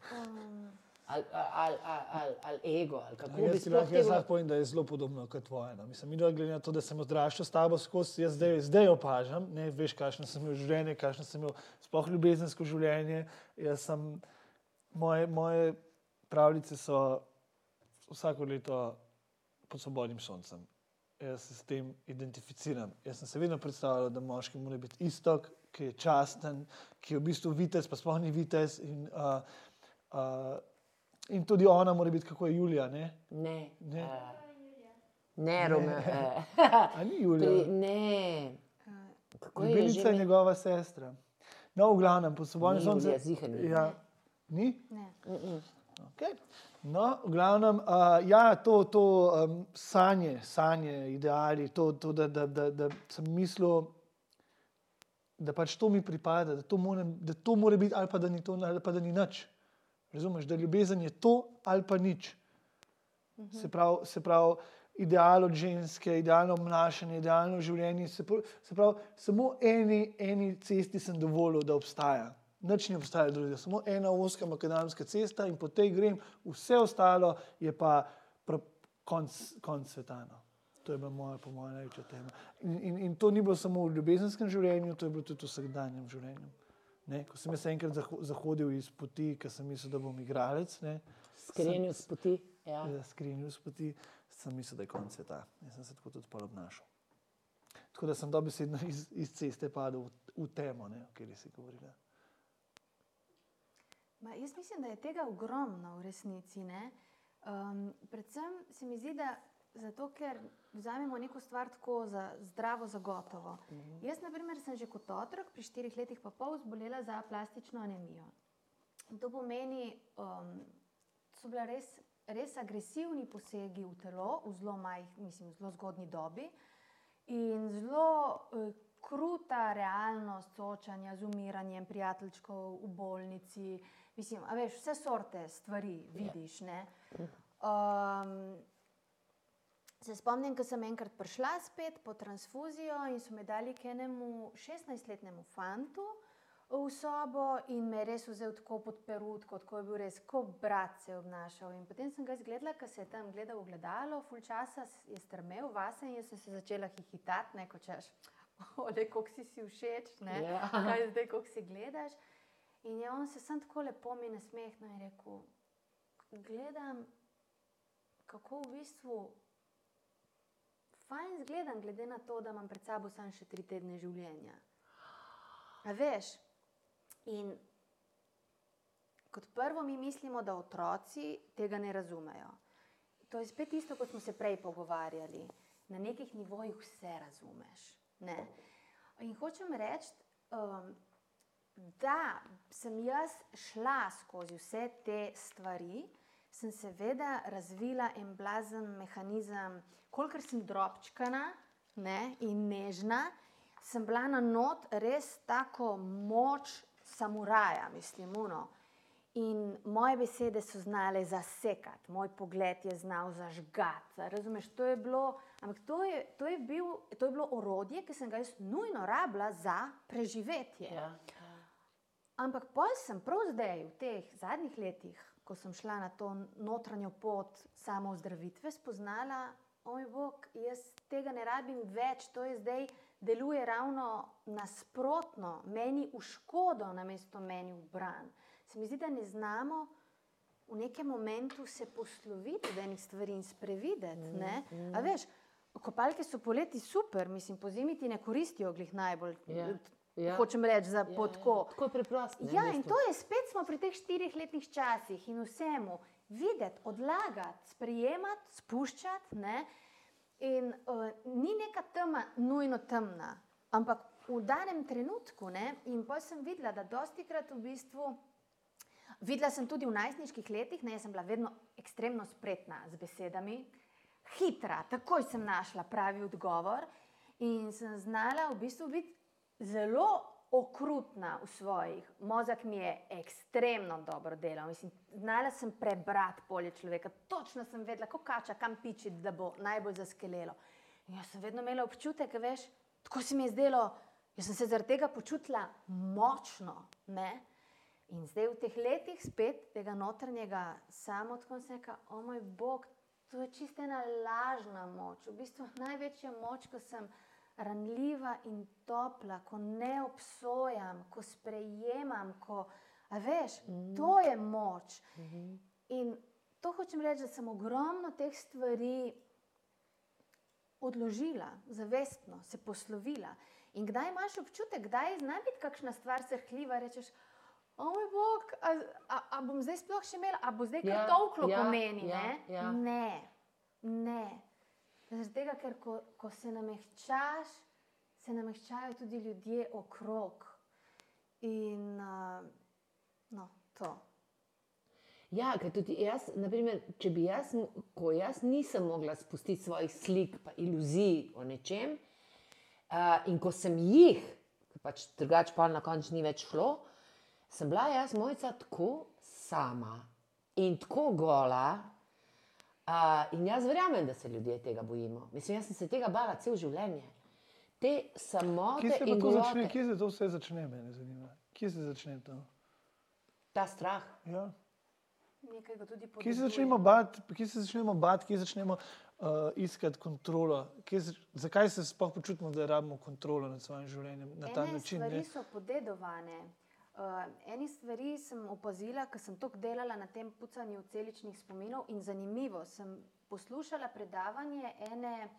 Ali al, al, al, al ego, ali kako Ja, bi sploh lahko, jaz lahko povem, da je zelo podobno kot tvoje. No. Mislim, mi glede na to, da sem odraščal s tabo skozi, jaz zdaj, zdaj opažam, ne veš, kakšno sem imel življenje, kakšno sem imel sploh ljubezensko življenje. Jaz sem, moje, moje pravljice so vsako leto pod svobodnim soncem. Jaz se s tem identificiram. Jaz sem se vedno predstavljal, da moški mora biti istok, ki je časten, ki je v bistvu vitez, pa sploh ni vitez. In, uh, uh, in tudi ona mora biti, kako je Julija. Ne, Ne, Ne. uh, ne, Romeo. Uh, A ni Julija. pri, ne. Kako je že? Ljubimca je njegova sestra. No, v glavnem, pod svobodnim Ni soncem. Julija, ziher ni. Ja, ni? Ne. Okay. No, v glavnem, uh, ja, to, to um, sanje, sanje, ideali, to, to da, da, da, da sem mislil, da pač to mi pripada, da to, moram, da to mora biti, ali pa da ni to, ali pa da ni nič. Razumeš, da ljubezen je to ali pa nič. Se pravi, se pravi ideal od ženske, idealno obnašanje, idealno življenje. Se pravi, se pravi samo eni, eni cesti sem dovolil, da obstaja. Nič ne obstaja drugega, samo ena oska makadamska cesta in po tej grem, vse ostalo je pa konc, konc sveta. No. To je bila moja, po mojem, največja tema. In, in, in to ni bilo samo v ljubezenskem življenju, to je bilo tudi v vsakdanjem življenju. Ne? Ko sem jaz enkrat zaho- zahodil iz poti, ker sem mislil, da bom igralec, ne? Skrenil s poti. Ja. skrinil s poti, sem mislil, da je konec sveta. Jaz sem se tako tudi pol obnašal. Tako da sem dobesedno iz, iz ceste padel v, v temo, ne, o kateri si govorila. Ma, jaz mislim, da je tega ogromno v resnici. ne. Um, predvsem se mi zdi, da zato ker vzamemo neko stvar tako za zdravo, za gotovo. Jaz, na primer, sem že kot otrok pri štirih letih pa pol zbolela za plastično anemijo. In to pomeni, um, so bile res, res agresivni posegi v telo, v zelo, majh, mislim, zelo zgodni dobi in zelo uh, kruta realnost soočanja z umiranjem prijateljčkov v bolnici. Mislim, a veš, vse sorte stvari vidiš. ne. Um, se spomnim, ko sem enkrat prišla spet po transfuzijo in so me dali k enemu 16-letnemu fantu v sobo in me je res vzel tako pod perutko, tako je bil res, kot brat se je obnašal. In potem sem ga zgledala, ker se je tam gledal v gledalo, full časa je strmel vase in jaz sem se začela hihitati, ne ko češ. Ole, kako si si všeč, ne? Ja. kaj zdaj, kako si gledaš. In je on se sam tako lepo mi nasmehnil in rekel: Gledam, kako v bistvu fajn zgledam, glede na to, da imam pred sabo samo še tri tedne življenja. A veš? In kot prvo mi mislimo, da otroci tega ne razumejo. To je spet isto, kot smo se prej pogovarjali. Na nekih nivojih vse razumeš. Ne? In hočem reči, um, da sem jaz šla skozi vse te stvari, sem seveda razvila en blazen mehanizem, kolikor sem drobčkana ne, in nežna, sem bila na not res tako moč samuraja, mislim, uno. In moje besede so znale zasekati, moj pogled je znal zažgati. Razumeš, to je bilo, ampak to je, to je, bil, to je bilo orodje, ki sem ga jaz nujno rabila za preživetje. Ja. Ampak pol sem prav zdaj, v teh zadnjih letih, ko sem šla na to notranjo pot samo zdravitve, spoznala, oj, bog, jaz tega ne rabim več, to je zdaj deluje ravno nasprotno, meni v škodo, namesto meni v bran. Se mi zdi, da ne znamo v nekem momentu se posloviti od enih stvari in sprevideti. ne. A veš, kopalke so poleti super, mislim, po zimi ti ne koristijo glih najbolj. Ja, ja. Hočem reči za Ja, ja. podko. Tako preprosto. ne, Ja, v in to je spet smo pri teh štirih letnih časih in vsemu. Videti, odlagati, sprejemati, spuščati. Ne? In uh, ni neka tema nujno temna, ampak v danem trenutku. Ne? In pa sem videla, da dosti krat v bistvu. Videla sem tudi v najstniških letih, ne, jaz sem bila vedno ekstremno spretna z besedami, hitra, takoj sem našla pravi odgovor in sem znala v bistvu biti zelo okrutna v svojih. Mozak mi je ekstremno dobro delal, mislim, znala sem prebrati polje človeka, točno sem vedela, kako kača, kam pičiti, da bo najbolj zaskelelo. In jaz sem vedno imela občutek, veš, tako se mi je zdelo, jaz sem se zaradi tega počutila močno. Ne? In zdaj v teh letih spet tega notranjega samotkom se reka, o moj bog, to je čista ena lažna moč. V bistvu največja moč, ko sem ranljiva in topla, ko ne obsojam, ko sprejemam, ko, veš, to je moč. In to hočem reči, da sem ogromno teh stvari odložila, zavestno, se poslovila. In kdaj imaš občutek, da je zna biti kakšna stvar srhljiva, rečeš, o moj bog, a, a, a bom zdaj sploh še imela, a bo zdaj Ja, kar tolklo ja, pomeni, ja, ne? ja. Ne, ne. Zaradi tega, ker ko, ko se namehčaš, se namehčajo tudi ljudje okrog. In uh, no, to. Ja, ker tudi jaz, naprimer, če bi jaz, ko jaz nisem mogla spustiti svojih slik, pa iluzij o nečem, uh, in ko sem jih, ker pač drugače pa na koncu ni več šlo, sem bila jaz mojca tako sama in tako gola. Uh, in jaz verjamem, da se ljudje tega bojimo. Mislim, jaz sem se tega bala cel življenje. Te samote Kje se pa in golote, začne, kje se to vse začne, me zanima. Kje se začne to? ta strah. Ja. Kje se začnemo bati, kje se začnemo bati, kje začnemo uh, iskati kontrolo? Kje, se- zakaj se sploh počutimo, da rabimo kontrolo nad svojim življenjem na ta Ene način? stvari Ne? so podedovane. Uh, eni stvari sem opazila, ker sem tako delala na tem pucanju celičnih spominov in zanimivo. Sem poslušala predavanje ene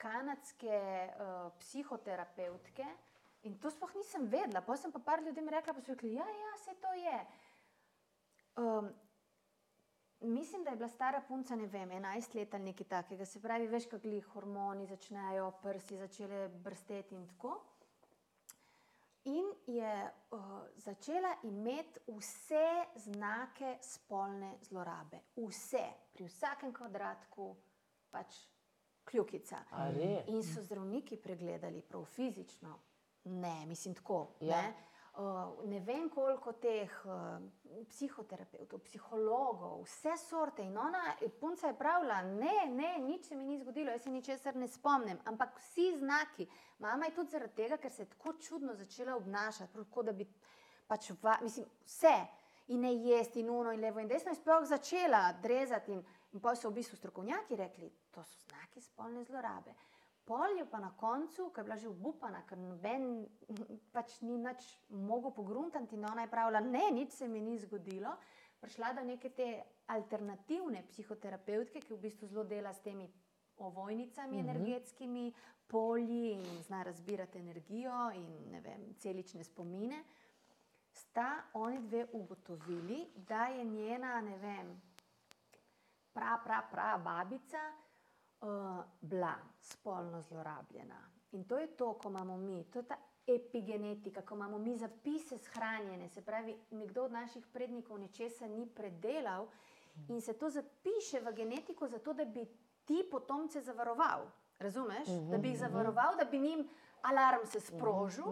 kanadske uh, psihoterapevtke in to sploh nisem vedela. Pa sem pa par ljudem rekla, pa so rekli, ja, ja, vse to je. Um, mislim, da je bila stara punca, ne vem, 11 let ali nekaj takega. Se pravi, veš, kako jih hormoni začnejo, prsi začele brsteti in tako. In je uh, začela imeti vse znake spolne zlorabe, vse, pri vsakem kvadratku, pač kljukica. In so zdravniki pregledali, prav fizično, ne, mislim tako. Ja. Ne? Uh, ne vem, koliko teh uh, psihoterapeutov, psihologov, vse sorte. In ona, punca je pravila, ne, ne, nič se mi ni zgodilo, jaz se ničesar ne spomnim. Ampak vsi znaki, mama je tudi zaradi tega, ker se je tako čudno začela obnašati, tako da bi pač, va, mislim, vse. In ne jesti, in uno, in levo, in desno, in sploh začela drezati. In, in pa so v bistvu strokovnjaki rekli, to so znaki spolne zlorabe. Pol je pa na koncu, ko je bila že obupana, ker noben pač ni nič mogel pogruntati, in ona je pravila, ne, nič se mi ni zgodilo. Prišla do neke te alternativne psihoterapeutke, ki v bistvu zelo dela s temi ovojnicami, Mhm. energetskimi polji in zna razbirati energijo in vem, celične spomine. Sta oni dve ugotovili, da je njena, ne vem, pra, pra, pra babica uh, bila spolno zlorabljena. In to je to, ko imamo mi, to je ta epigenetika, ko imamo mi zapise shranjene. Se pravi, nekdo od naših prednikov nečesa ni predelal in se to zapiše v genetiko, zato da bi ti potomce zavaroval. Razumeš? Da bi jih zavaroval, da bi njim alarm se sprožil.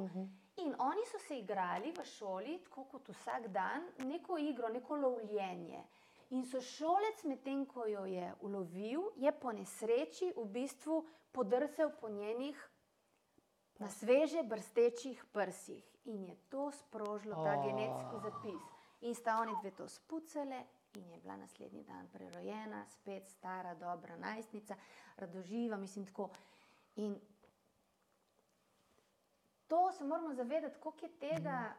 In oni so se igrali v šoli, tako kot vsak dan, neko igro, neko lovljenje. In so šolec, medtem ko jo je ulovil, je po nesreči v bistvu podrsel po njenih na sveže brstečih prsih. In je to sprožilo ta Oh. genetski zapis. In sta oni dve to spucale, in je bila naslednji dan prerojena, spet stara, dobra najstnica, radoživa, mislim tako. In to se moramo zavedati, koliko je tega.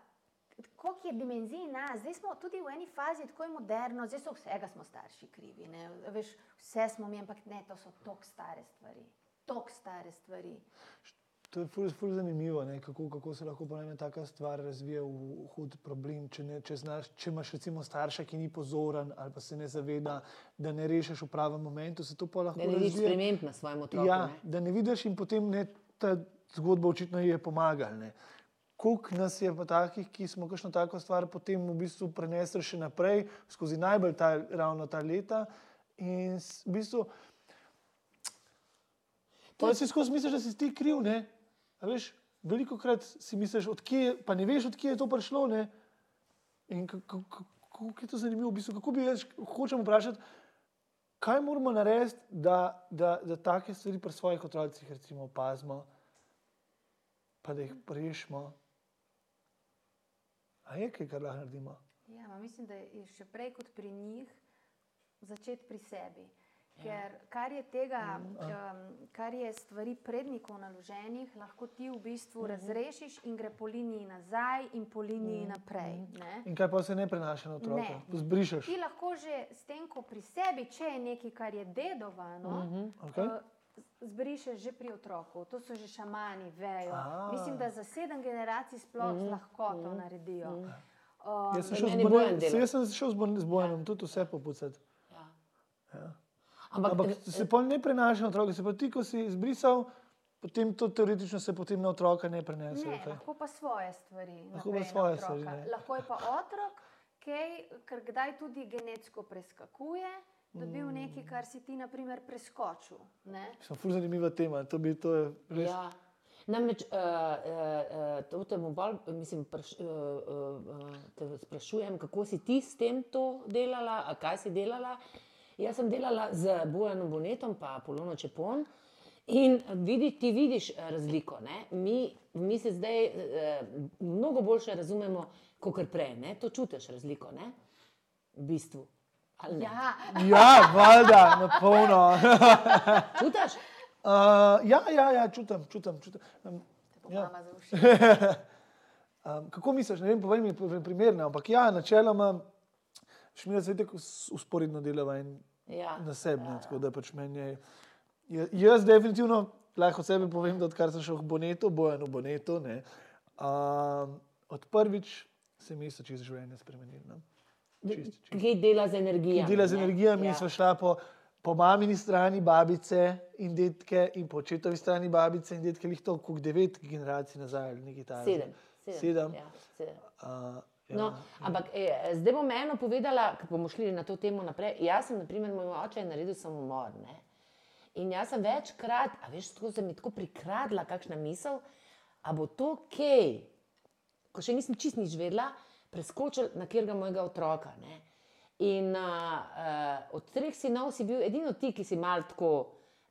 Koliko je dimenzij nas, zdaj smo tudi v eni fazi tako je moderno, zdaj so vsega smo starši krivi. Ne? Veš, vse smo mi, ampak ne, to so tako stare stvari. Tako stare stvari. To je ful, ful zanimivo, ne, kako, kako se lahko ena taka stvar razvije v, hud problem. Če, ne, če, znaš, če imaš recimo starša, ki ni pozoren ali pa se ne zaveda, da ne rešiš v pravem momentu, se to pa lahko Da ne vidiš sprememb na svojem otroku. Ja, ne? da ne vidiš in potem ne, ta zgodba očitno ji je pomagala. Koliko nas je pa takih, ki smo kakšno tako stvar potem v bistvu prenesli še naprej, skozi najbolj ta, ravno ta leta. In v bistvu, to si skozi misliš, da si ti kriv. Ne? A Veš, veliko krat si misliš, odkje, pa ne veš, odkje je to prišlo. Ne? In kako je to zanimivo, v bistvu, kako bi jaz hočem vprašati, kaj moramo narediti, da, da, da take stvari pri svojih otrocih recimo opazimo, pa da jih rešimo. A je kaj, kar lahko naredimo? Ja, mislim, da je še prej kot pri njih začeti pri sebi. Ker kar je tega, um, kar je stvari prednikov naloženih, lahko ti v bistvu razrešiš in gre po liniji nazaj in po liniji naprej. Ne? In kaj pa se ne prenaša na otroke? Ne. Zbrišeš. Ti lahko že s tem, ko pri sebi, če je nekaj, kar je dedovano, uh -huh. Okej. Zbrišeš že pri otroku. To so že šamani, vejo. A. Mislim, da za sedem generacij sploh uh -huh. lahko to naredijo. Uh, Jaz sem šel z se, jaz sem šel z z Bojanom tudi vse popucati. Ja. Ja. Ampak, Ampak se pol ne prenaša na otroke, se pa ti, ko si izbrisal, potem to teoretično se potem na otroka ne prenese. Ne, lahko pa svoje stvari. Lahko pa svoje stvari, ne. Lahko je pa otrok, kaj, ker kdaj tudi genetsko preskakuje, dobil Mm. nekaj, kar si ti, na primer, preskočil. Ne? Mislim, ful zanimiva tema. To, bi, to je res. Ja. Namreč, uh, uh, uh, to te bom bolj, mislim, praš, uh, uh, te sprašujem, kako si ti s tem to delala, a kaj si delala. Jaz sem delala z Bojanom Bonetom, pa Polono Čepon. In vidi, ti vidiš razliko. Ne? Mi, mi se zdaj eh, mnogo bolje razumemo, kot prej. Ne? To čutiš razliko, ne? v bistvu. Ja, Ja, valjda, na polno. Čutiš? Uh, ja, ja, ja, čutim, čutim. čutim. Um, Ja. um, kako misliš, ne vem, povej mi pri- primerne, ampak ja, načeloma, šmira se tako usporedno delava in Ja. na sebi. ne, Tako da pač meni je. ja- Jaz definitivno lahko od sebe povem, da odkar sem šel v Boneto, bojen v Boneto, ne, um, od prvič se mi je čisto življenje spremenilo. Ne. Čist, čist. Ki dela z energijo. Ki dela z energijami in sva šla po, po mamini strani babice in detke in po očetovi strani babice in detke, jih to kot devet generacij nazaj ali nekaj takega. Sedem. Sedem. Sedem. Ja, sedem. Uh, ja. No, ampak e, zdaj bom eno povedala, ker bomo šli na to temo naprej. Jaz sem, na primer, moj oče je naredil samomor. Ne? In jaz sem večkrat, a veš, tako se mi tako prikradla, kakšna misel, a bo to kaj, ko še nisem čist nič vedela, preskočil na kjerga mojega otroka. Ne? In uh, od treh sinov si bil edino ti, ki si mal tako,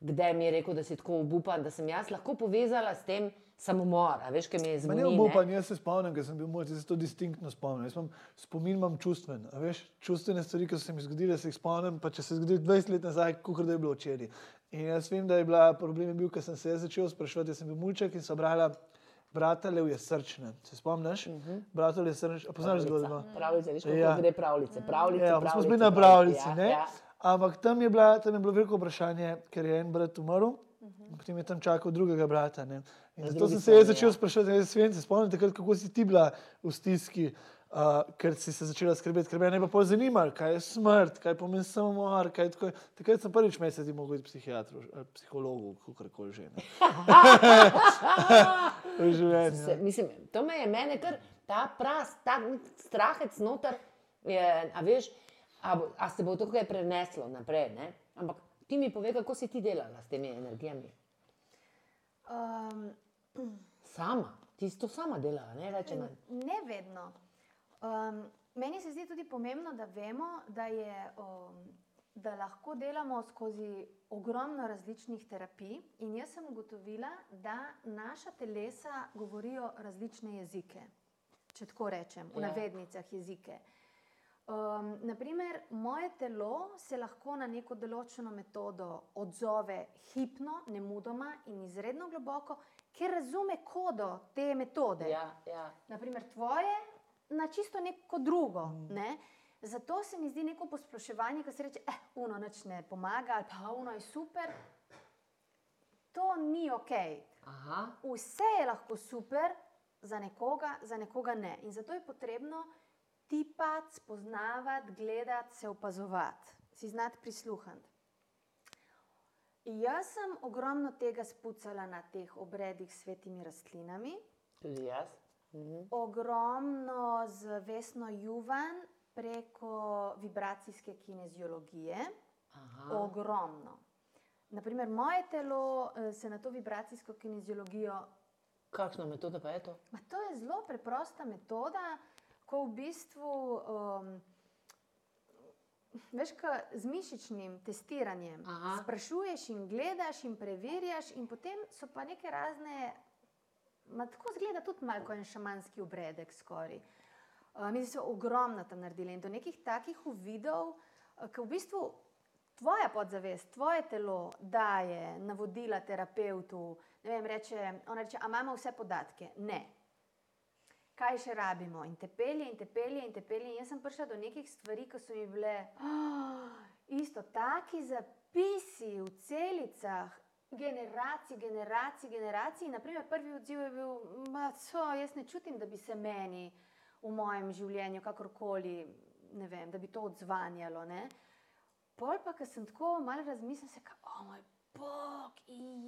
kdaj mi je rekel, da si tako obupan, da sem jaz lahko povezala s tem samomor. Veš, kaj mi je zgodilo? ne obupan, jaz se spomnim, ker sem bil moj, se to distinktno spomnim. Jaz imam, spomin imam čustven. Veš, čustvene stvari, ki so se mi zgodile, se jih spomnim, pa če se zgodi 20 let nazaj, kot da je bilo včeraj. In jaz vem, da je bila problem je bil, ker sem se jaz začel sprašovati, jaz sem bil mulček in so brala Brateljev je srčne. Se spomniš? Uh -huh. Brateljev je srčne, a poznaš zgodbo? Pravljice, veš, kako Ja. gre pravljice. Pravljice, Ja, pravljice, smo bili na pravljici, ja, ne? Ja. Ampak tam je, bila, tam je bilo veliko vprašanje, ker je en brat umrl, in potem je tam čakal drugega brata. Ne? In zato sem se jaz začel ja. sprašovati, jaz vem, se spomnim takrat, kako si ti bila v stiski, uh, ker si se začela skrbeti, ker me je pa zanimalo, kaj je smrt, kaj pomeni samomor. Tako. Takrat sem prvič mesec mogel iti psihiatru ali psihologu, kakorkoli že. ne. V življenju. Se, mislim, to me je mene kar ta pras, ta strahec noter. Je, a veš, a, bo, a se bo to kaj preneslo naprej. Ne? Ampak ti mi povej, kako si ti delala s temi energijami. Um, Sama, ti si to sama delala, ne več ali manj. ne vedno. Um, meni se zdi tudi pomembno, da vemo, da, je, um, da lahko delamo skozi ogromno različnih terapij. In jaz sem ugotovila, da naša telesa govorijo različne jezike. Če tako rečem, v Ja. navednicah jezike. Um, naprimer, moje telo se lahko na neko določeno metodo odzove hipno, nemudoma in izredno globoko, ker razume kodo te metode. Ja, ja. Naprimer, tvoje na čisto neko drugo. Ne? Zato se mi zdi neko posploševanje, ki se reče, eh, uno nič ne pomaga, ali pa uno je super. To ni ok. Aha, Vse je lahko super za nekoga, za nekoga ne. In zato je potrebno tipati, spoznavati, gledati, se opazovati, si znati prisluhniti. Jaz sem ogromno tega spucala na teh obredih s svetimi rastlinami, tudi jaz. Mhm. ogromno z Vesno Juvan preko vibracijske kineziologije. Aha. Ogromno. Naprimer, moje telo eh, se na to vibracijsko kineziologijo Kakšna metoda pa je to? Ma to je zelo preprosta metoda, ko v bistvu um, veš, ka z mišičnim testiranjem Aha. sprašuješ in gledaš in preverjaš, in potem so pa neke razne, ma tako zgleda tudi malo en šamanski obredek skoraj. Uh, mi smo ogromno tam naredili in do nekih takih uvidov, uh, ki v bistvu tvoja podzavest, tvoje telo daje navodila terapeutu. Vem, reče, on reče, a imamo vse podatke? Ne. Kaj še rabimo? In te pelje, in te pelje, in te pelje. In jaz sem prišla do nekih stvari, ki so mi bile oh, isto, taki zapisi v celicah. Generacij, generacij, generacij. Naprimer, prvi odziv je bil, da jaz ne čutim, da bi se meni v mojem življenju kakorkoli, ne vem, da bi to odzvanjalo. Ne? Pol pa, ko sem tako malo razmislila, se ka, o moj bog,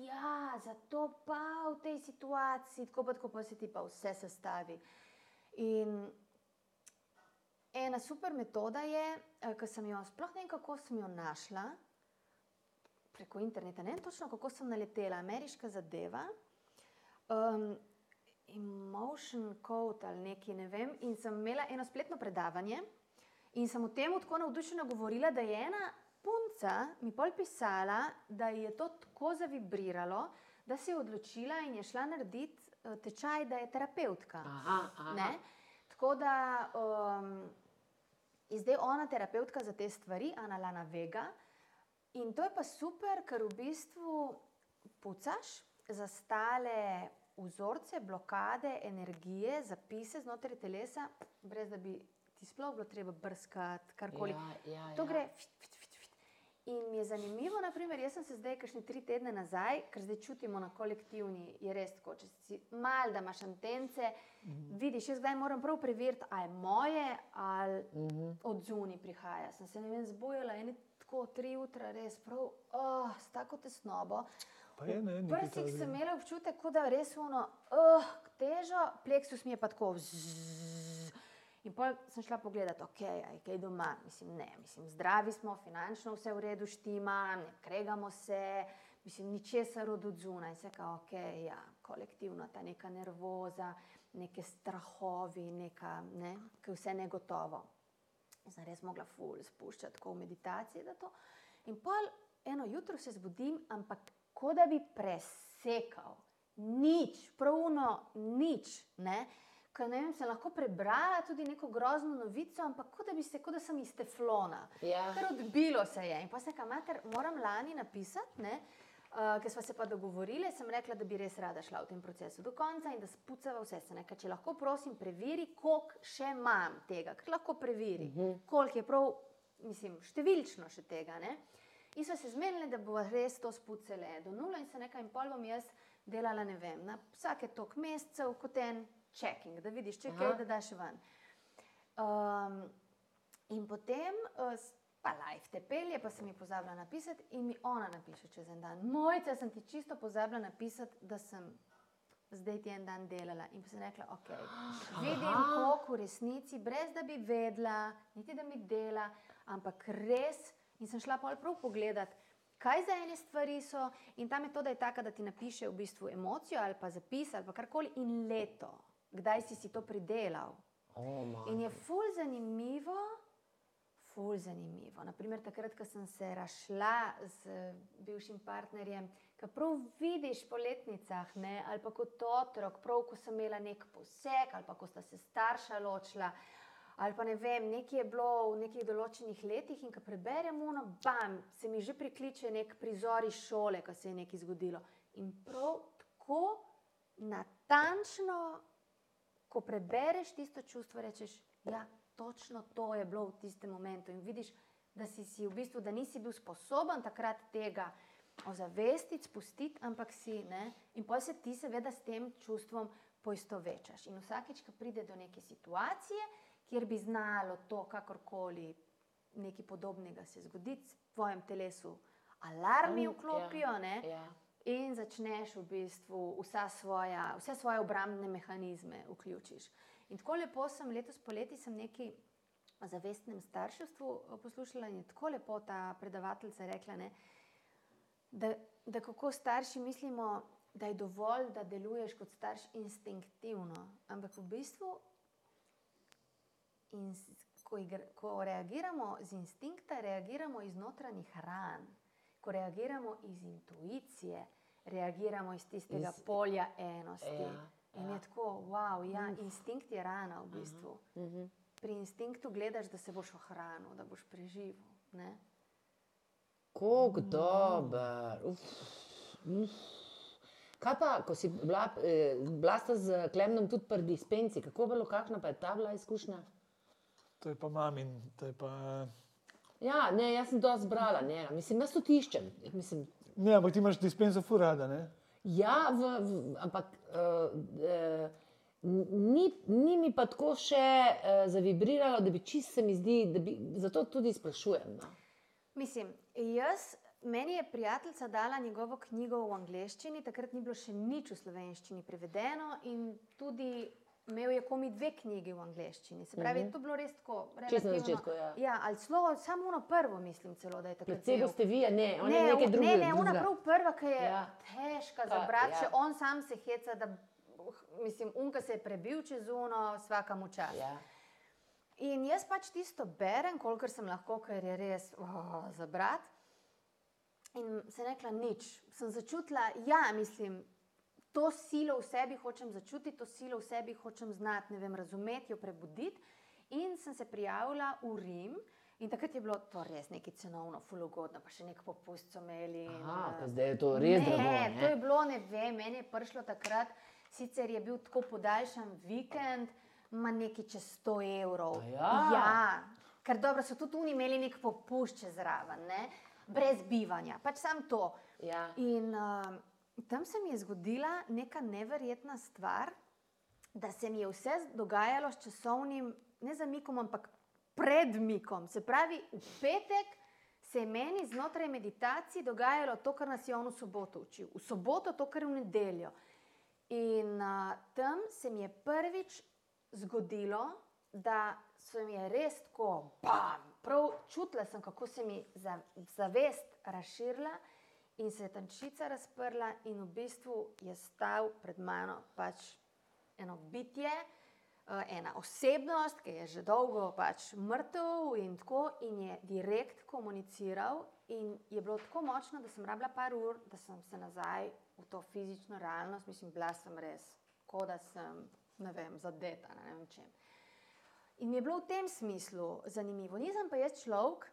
ja, zato pa v tej situaciji, tako pa tako pa se ti pa vse sestavi. In ena super metoda je, ki sem jo sploh ne vem, kako sem jo našla, preko interneta, ne vem točno, kako sem naletela, ameriška zadeva. Um, Emotion code ali nekaj, ne vem. In sem imela eno spletno predavanje, In sem o tem tako navdušeno govorila, da je ena punca mi pol pisala, da je to tako zavibriralo, da se je odločila in je šla narediti eh, tečaj, da je terapeutka. Aha, aha. Ne? Tako da um, je zdaj ona terapeutka za te stvari, Ana Lana Vega. In to je pa super, ker v bistvu pucaš za stale vzorce, blokade, energije, zapise znotraj telesa, brez da bi ti sploh bilo treba brskati, karkoli. Ja, ja, To ja. gre fit, fit, fit, fit. In mi je zanimivo, naprimer, jaz sem se zdaj, kakšne tri tedne nazaj, ker zdaj čutimo na kolektivni, je res tako, če si mal, da imaš antence, mm -hmm. vidiš, jaz zdaj moram prav preveriti, ali je moje ali mm -hmm. od zunaj prihaja. Sem se ne vem zbujala in tako tri jutra, res prav, oh, s tako tesnobo. Prvi sem imela občutek, da je res ono, oh, težo, pleksus mi je pa tako. Zzz, In pa sem šla pogledat, ok, aj kaj doma, mislim, ne, mislim, zdravi smo, finančno vse v redu štima, ne kregamo se, mislim, ničesar od odzuna in se kao, ok, ja, kolektivno ta neka nervoza, neke strahovi, neka, ne, ki je vse negotovo. Sem res mogla ful spuščati tako v meditaciji, to. In pol eno jutro se zbudim, ampak kot da bi presekal, nič, pravno nič, ne, Kaj, vem, se lahko prebrala tudi neko grozno novico, ampak kot da bi se, kot da sem iz teflona. Ja. Ker odbilo se je. In pa se kam, ker moram lani napisati, ne, uh, ker smo se pa dogovorili, sem rekla, da bi res rada šla v tem procesu do konca in da spucava vse se. Ker če lahko, prosim, preveri, koliko še imam tega, ker lahko preveri, uh -huh. koliko je prav, mislim, številčno še tega. Ne. In smo se zmenili, da bo res to spucele do nula in se nekaj in pol bom jaz delala, ne vem, na vsake tok mesecev kot en checking, da vidiš, če kaj, da daš ven. Um, in potem, uh, pa live te pelje, pa sem ji pozabila napisati, in mi ona napiše čez en dan. Mojca, sem ti čisto pozabila napisati, da sem zdaj ti en dan delala. In pa sem rekla, ok, vidim, koliko v resnici, brez da bi vedela, niti da mi dela, ampak res. In sem šla prav pogledati. Kaj za ene stvari so, in ta metoda je taka, da ti napiše v bistvu emocijo ali pa zapis ali karkoli, in leto kdaj si, si to pridelal. Oh, in je ful zanimivo, ful zanimivo. Naprimer, takrat, ko sem se rašla z bivšim partnerjem, ki prav vidiš po letnicah, ne, ali pa kot otrok, prav ko sem imela nek poseg, ali pa ko sta se starša ločila. Ali pa ne vem, nekaj je bilo v nekih določenih letih, in ko preberem uno, bam, se mi že prikliče nek prizor iz šole, ko se je nekaj zgodilo. In prav tako natančno ko prebereš tisto čustvo, rečeš, da ja, točno to je bilo v tistem momentu. In vidiš, da si, si v bistvu, da nisi bil sposoben takrat tega ozavestiti, spustiti, ampak si. Ne? In pa se ti seveda s tem čustvom poistovečaš. In vsakeč, ko pride do neke situacije, kjer bi znalo to kakorkoli nekaj podobnega se zgoditi, v tvojem telesu alarmi vklopijo. Ja, in začneš v bistvu svoja, vse svoje obrambne mehanizme vključiš. In tako lepo sem letos poleti sem neki o zavestnem starševstvu eh, poslušala in je tako lepo ta predavateljica rekla, ne, da, da kako starši mislimo, da je dovolj, da deluješ kot starš instinktivno, ampak v bistvu, in, ko, igr, ko reagiramo z instinkta, reagiramo iz notranjih ran. Ko reagiramo iz intuicije, reagiramo iz tistega iz, polja enosti. Ja, in ja. je tako, wow, ja, instinkt je rana v bistvu. Uh -huh, uh -huh. Pri instinktu gledaš, da se boš ohranil, da boš preživel. Kako dober. Kaj pa, ko si bila, eh, bila z Klemnom tudi pri dispenzi, kako je bilo, kakšna pa je ta bila izkušnja? To je pa mamin, to je pa. Ja, ne, jaz sem to zbrala, ne, mislim, jaz to tiščem. Mislim, ne, ampak ti imaš dispenzo furada, ne? Ja, v, v, ampak uh, uh, ni, ni mi pa tako še uh, zavibriralo, da bi čisto se mi zdi, da bi zato tudi sprašujem. No. Mislim, jaz, meni je prijateljica dala njegovo knjigo v angleščini, takrat ni bilo še nič v slovenščini prevedeno in tudi Imel je komi dve knjigi v angleščini, se pravi, mhm. -huh. to je bilo res tako. Čisto na začetku. Ja. ja, ali celo, samo ono prvo, mislim, celo, da je tako. Predvsem ste vi, ne, ne, nekaj drugega. Ne, ne, ona prav prva, ki je ja. težka za brat, ja. on sam se heca, da, mislim, unka se je prebil čez uno, svaka mu čas. Ja. In jaz pač tisto berem, kolikor sem lahko, ker je res oh, za brat. In se rekla nič. Sem začutila, ja, mislim, to silo v sebi hočem začutiti, to silo v sebi hočem znati, ne vem, razumeti, jo prebuditi. In sem se prijavila v Rim. In takrat je bilo to res nekaj cenovno, fulogodno, pa še nek popust so imeli. Aha, in, zdaj je to res ne, drago. Ne, to je bilo, ne vem, meni je prišlo takrat, sicer je bil tako podaljšan vikend, ima nekaj čez 100 evrov. Ja. ja, ker dobro so tudi oni imeli nek popust čez raven. Ne? brez bivanja, pač sam to. Ja. In uh, tam se mi je zgodila neka neverjetna stvar, da se mi je vse dogajalo s časovnim, ne zamikom, ampak predmikom. Se pravi, v petek se je meni znotraj meditacije dogajalo to, kar nas je on v soboto učil, v soboto to, kar je v nedeljo. In uh, tam se mi je prvič zgodilo, da se mi je res tako, bam, prav čutila sem, kako se mi za, zavest razširila in se je tančica razprla, in v bistvu je stal pred mano pač eno bitje, uh, ena osebnost, ki je že dolgo pač mrtev in tako, in je direkt komuniciral. In je bilo tako močno, da sem rabila par ur, da sem se nazaj v to fizično realnost, mislim, bila sem res, kot da sem, ne vem, zadeta ne vem čem. In mi je bilo v tem smislu zanimivo. Nisem pa jaz človek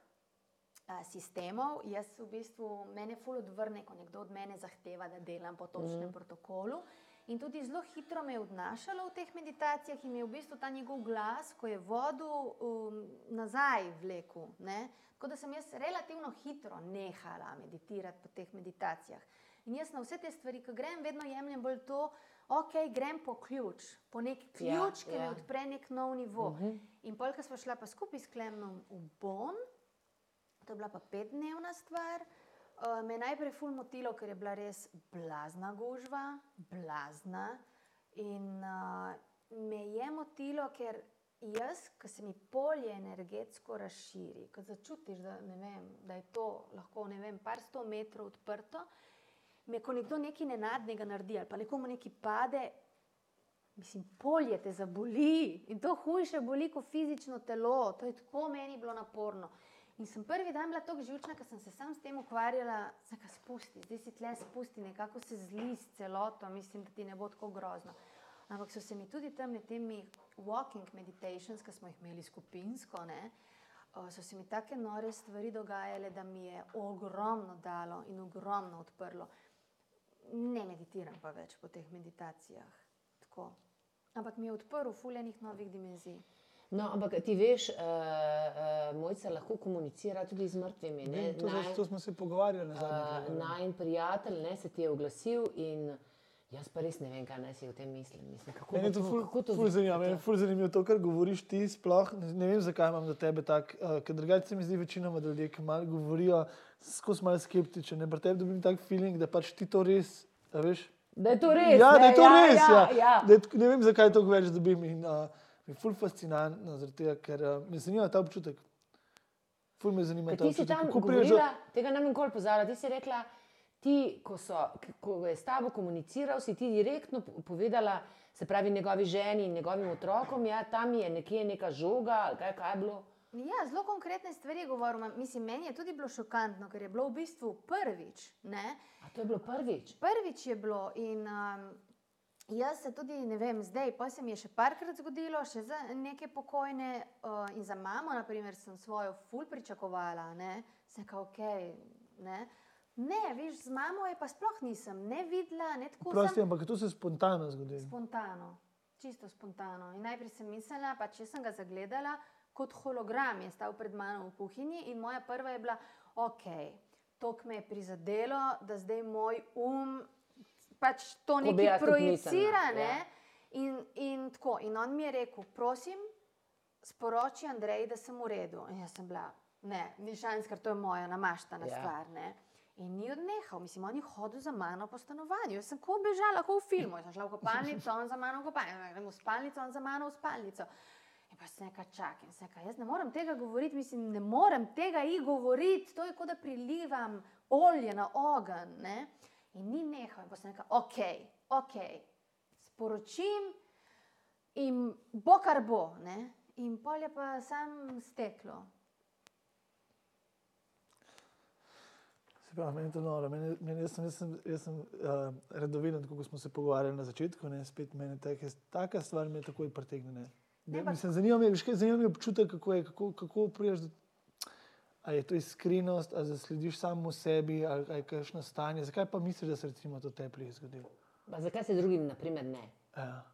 sistemov, jaz v bistvu mene ful odvrne, ko nekdo od mene zahteva, da delam po točnem mm. protokolu. In tudi zelo hitro me je odnašalo v teh meditacijah in je v bistvu ta njegov glas, ko je vodu um, nazaj vlekel. Ne? Tako da sem jaz relativno hitro nehala meditirati po teh meditacijah. In jaz na vse te stvari, ki grem, vedno jemljem bolj to, ok, grem po ključ, po nek ključ, ja, ki ja. mi odpre nek nov nivo. Uh -huh. In polk smo šla pa skupaj s Klemnom v Bon, to je bila pa petdnevna stvar. Uh, me je najprej ful motilo, ker je bila res blazna gužva, blazna. In uh, me je motilo, ker jaz, ki se mi polje energetsko razširi, ko začutiš, da, vem, da je to lahko vem, par sto metrov odprto, me ko nekdo nekaj nenadnega naredi ali pa nekomu nekaj pade, mislim, polje te zaboli in to hujše boli kot fizično telo. To je tako meni bilo naporno. In sem prvi dan bila tako živčna, ker sem se sam s tem ukvarjala, da se spusti, zdaj si tle spusti, nekako se zli s celoto, mislim, da ti ne bo tako grozno. Ampak so se mi tudi tam med temi walking meditations, ki smo jih imeli skupinsko, ne, so se mi take nore stvari dogajale, da mi je ogromno dalo in ogromno odprlo ne meditiram pa več po teh meditacijah. Tako. Ampak mi je odprl fuljenih novih dimenzij. No, ampak ti veš, uh, uh, mojca lahko komunicira tudi z mrtvimi. Ne? Ne, to, naj, to smo se pogovarjali. Uh, naj en prijatelj ne, se ti je oglasil in jaz pa res ne vem, kaj naj si o tem mislim. mislim kako Mene to, ful, kako to ful zanima. Mene je ful zanimivo to, kar govoriš ti sploh. Ne, ne vem, zakaj imam do tebe tak, uh, ker drugače se mi zdi večinoma ljudje, ki malo govorijo, skozi malo skeptične. Ne, pri tebi dobim tak feeling, da pač ti to res, da veš. Da je to res. Ja, da je to ja, res. Ja, Ja. ja. Da je, ne vem, zakaj to več dobim. In, uh, je ful fascinantno, tega, ker uh, me zanima ta občutek. Ful me zanima Ker ta Ti si občutek. tam Kako prideš do- govorila, tega ne bom nikoli pozabila. Ti si rekla, ti, ko, so, ko je s tabo komuniciral, si ti direktno po- povedala, se pravi, njegovi ženi in njegovim otrokom, ja, tam je nekje neka žoga, kaj, kaj je bilo. Ja, zelo konkretne stvari je govoril. Ma- Mislim, meni je tudi bilo šokantno, ker je bilo v bistvu prvič. Ne? A to je bilo prvič. Prvič je bilo in um, jaz se tudi ne vem, zdaj, pa se mi je še parkrat zgodilo, še za neke pokojne uh, in za mamo, naprimer, sem svojo ful pričakovala, ne, sem kao, ok. Ne, ne veš, z mamo je pa sploh nisem ne videla, ne tako Prosti, sem ampak to se spontano zgodi. spontano, čisto spontano. In najprej sem mislila, pa če sem ga zagledala kot hologram, je stal pred mano v kuhinji in moja prva je bila, ok, to me je prizadelo, da zdaj moj um pač to nekaj tudi projicira. Ne? ja. In, in tako, in on mi je rekel, prosim, sporoči Andrej, da sem v redu. In jaz sem bila, ne, ni šans, ker to je moja namaštana Ja. stvar. Ne? In ni odnehal, mislim, on je hodil za mano po stanovanju. Jaz sem ko bežala, kot v filmu. Jaz sem šla v kopalnico, on za mano v kopalnico, grem v spalnico, on za mano v spalnico. In pa se nekaj čakam, se nekaj, jaz ne morem tega govoriti, mislim, ne morem tega i govoriti, to je kot da prilivam olje na ogenj. Ne? In ni nehal, in pa se nekaj, ok, ok, sporočim in bo kar bo. Ne? In pol je pa sam steklo. Se pravi, meni je to noro. Meni, meni, jaz sem, jaz sem, jaz sem uh, redoviden, tako kot smo se pogovarjali na začetku. Ne, spet meni take, taka stvar me takoj pritegne. Ne. Ne, pa- mislim, zanima me, zanima me občutek, kako, je, kako, kako priješ do. A je to iskrenost, ali zaslediš samo sebi, ali ali je kakšno stanje. Zakaj pa misliš, da se recimo to tebi je zgodilo? Pa zakaj se drugim, naprimer, ne? Ja.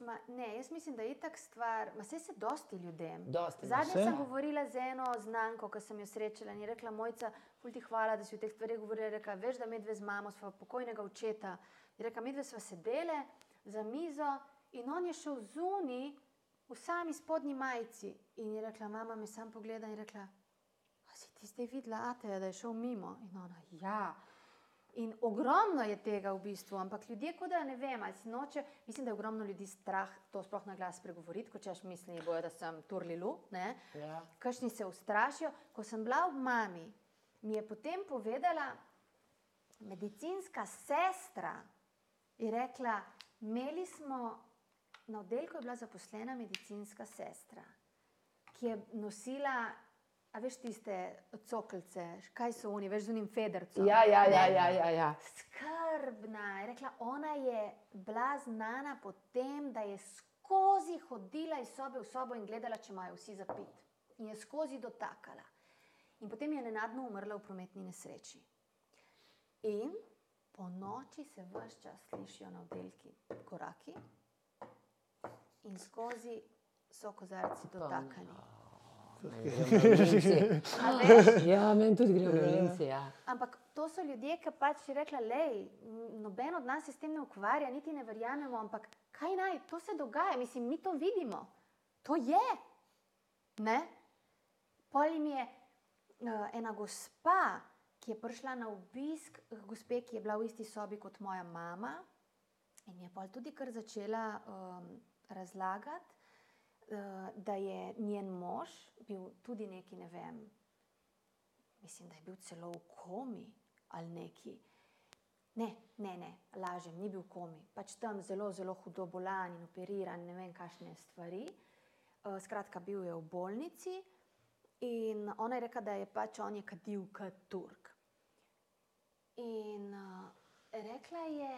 Ma ne, jaz mislim, da je itak stvar, ma se se dosti ljudem. Dosti, Zadnjič Saj. sem govorila z eno znanko, ki sem jo srečala in je rekla: Mojca, ful ti hvala, da si o teh stvareh govorila. Je Rekla, veš, da medve z mamo, sva pokojnega očeta. Je rekla, medve sva sedele za mizo in on je šel zunaj v sami spodnji majici. In je rekla, mama me sam pogleda in je rekla, ti zdaj videla Ateja, da je šel mimo? In ona, ja. In ogromno je tega v bistvu, ampak ljudje, kot da ne vem, ali si noče, mislim, da je ogromno ljudi strah to sploh na glas pregovoriti, kot češ misli, bojo, da sem turlilu, ne. Ja. Kakšni se ustrašijo. Ko sem bila v mami, mi je potem povedala medicinska sestra, je rekla, imeli smo na oddelku je bila zaposlena medicinska sestra, ki je nosila. A veš tiste coklice, kaj so oni, veš z unim federcem? Ja, ja, ja, ja, ja, ja. skrbna. Je rekla, ona je bila znana po tem, da je skozi hodila iz sobe v sobo in gledala, če imajo vsi zapit. In je skozi dotakala. In potem je nenadno umrla v prometni nesreči. In po noči se vse čas slišijo na oddelki koraki, in skozi so kozarci dotakani. A veš? Ja, meni tudi gre v življenje. Ja. Ampak to so ljudje, ki pač je rekla, lej, noben od nas se s tem ne ukvarja, niti ne verjamemo, ampak kaj naj, to se dogaja, mislim, mi to vidimo. To je. Ne? Poli mi je uh, ena gospa, ki je prišla na obisk, k gospe, ki je bila v isti sobi kot moja mama, in je pa tudi kar začela um, razlagati, da je njen mož bil tudi neki, ne vem, mislim, da je bil celo v komi ali neki. Ne, ne, ne, lažem, ni bil v komi, pač tam zelo, zelo hudo bolan in operiran, ne vem, kakšne stvari. Uh, skratka, bil je v bolnici in ona je rekla, da je pač on je kadil kot Turk. In uh, rekla je,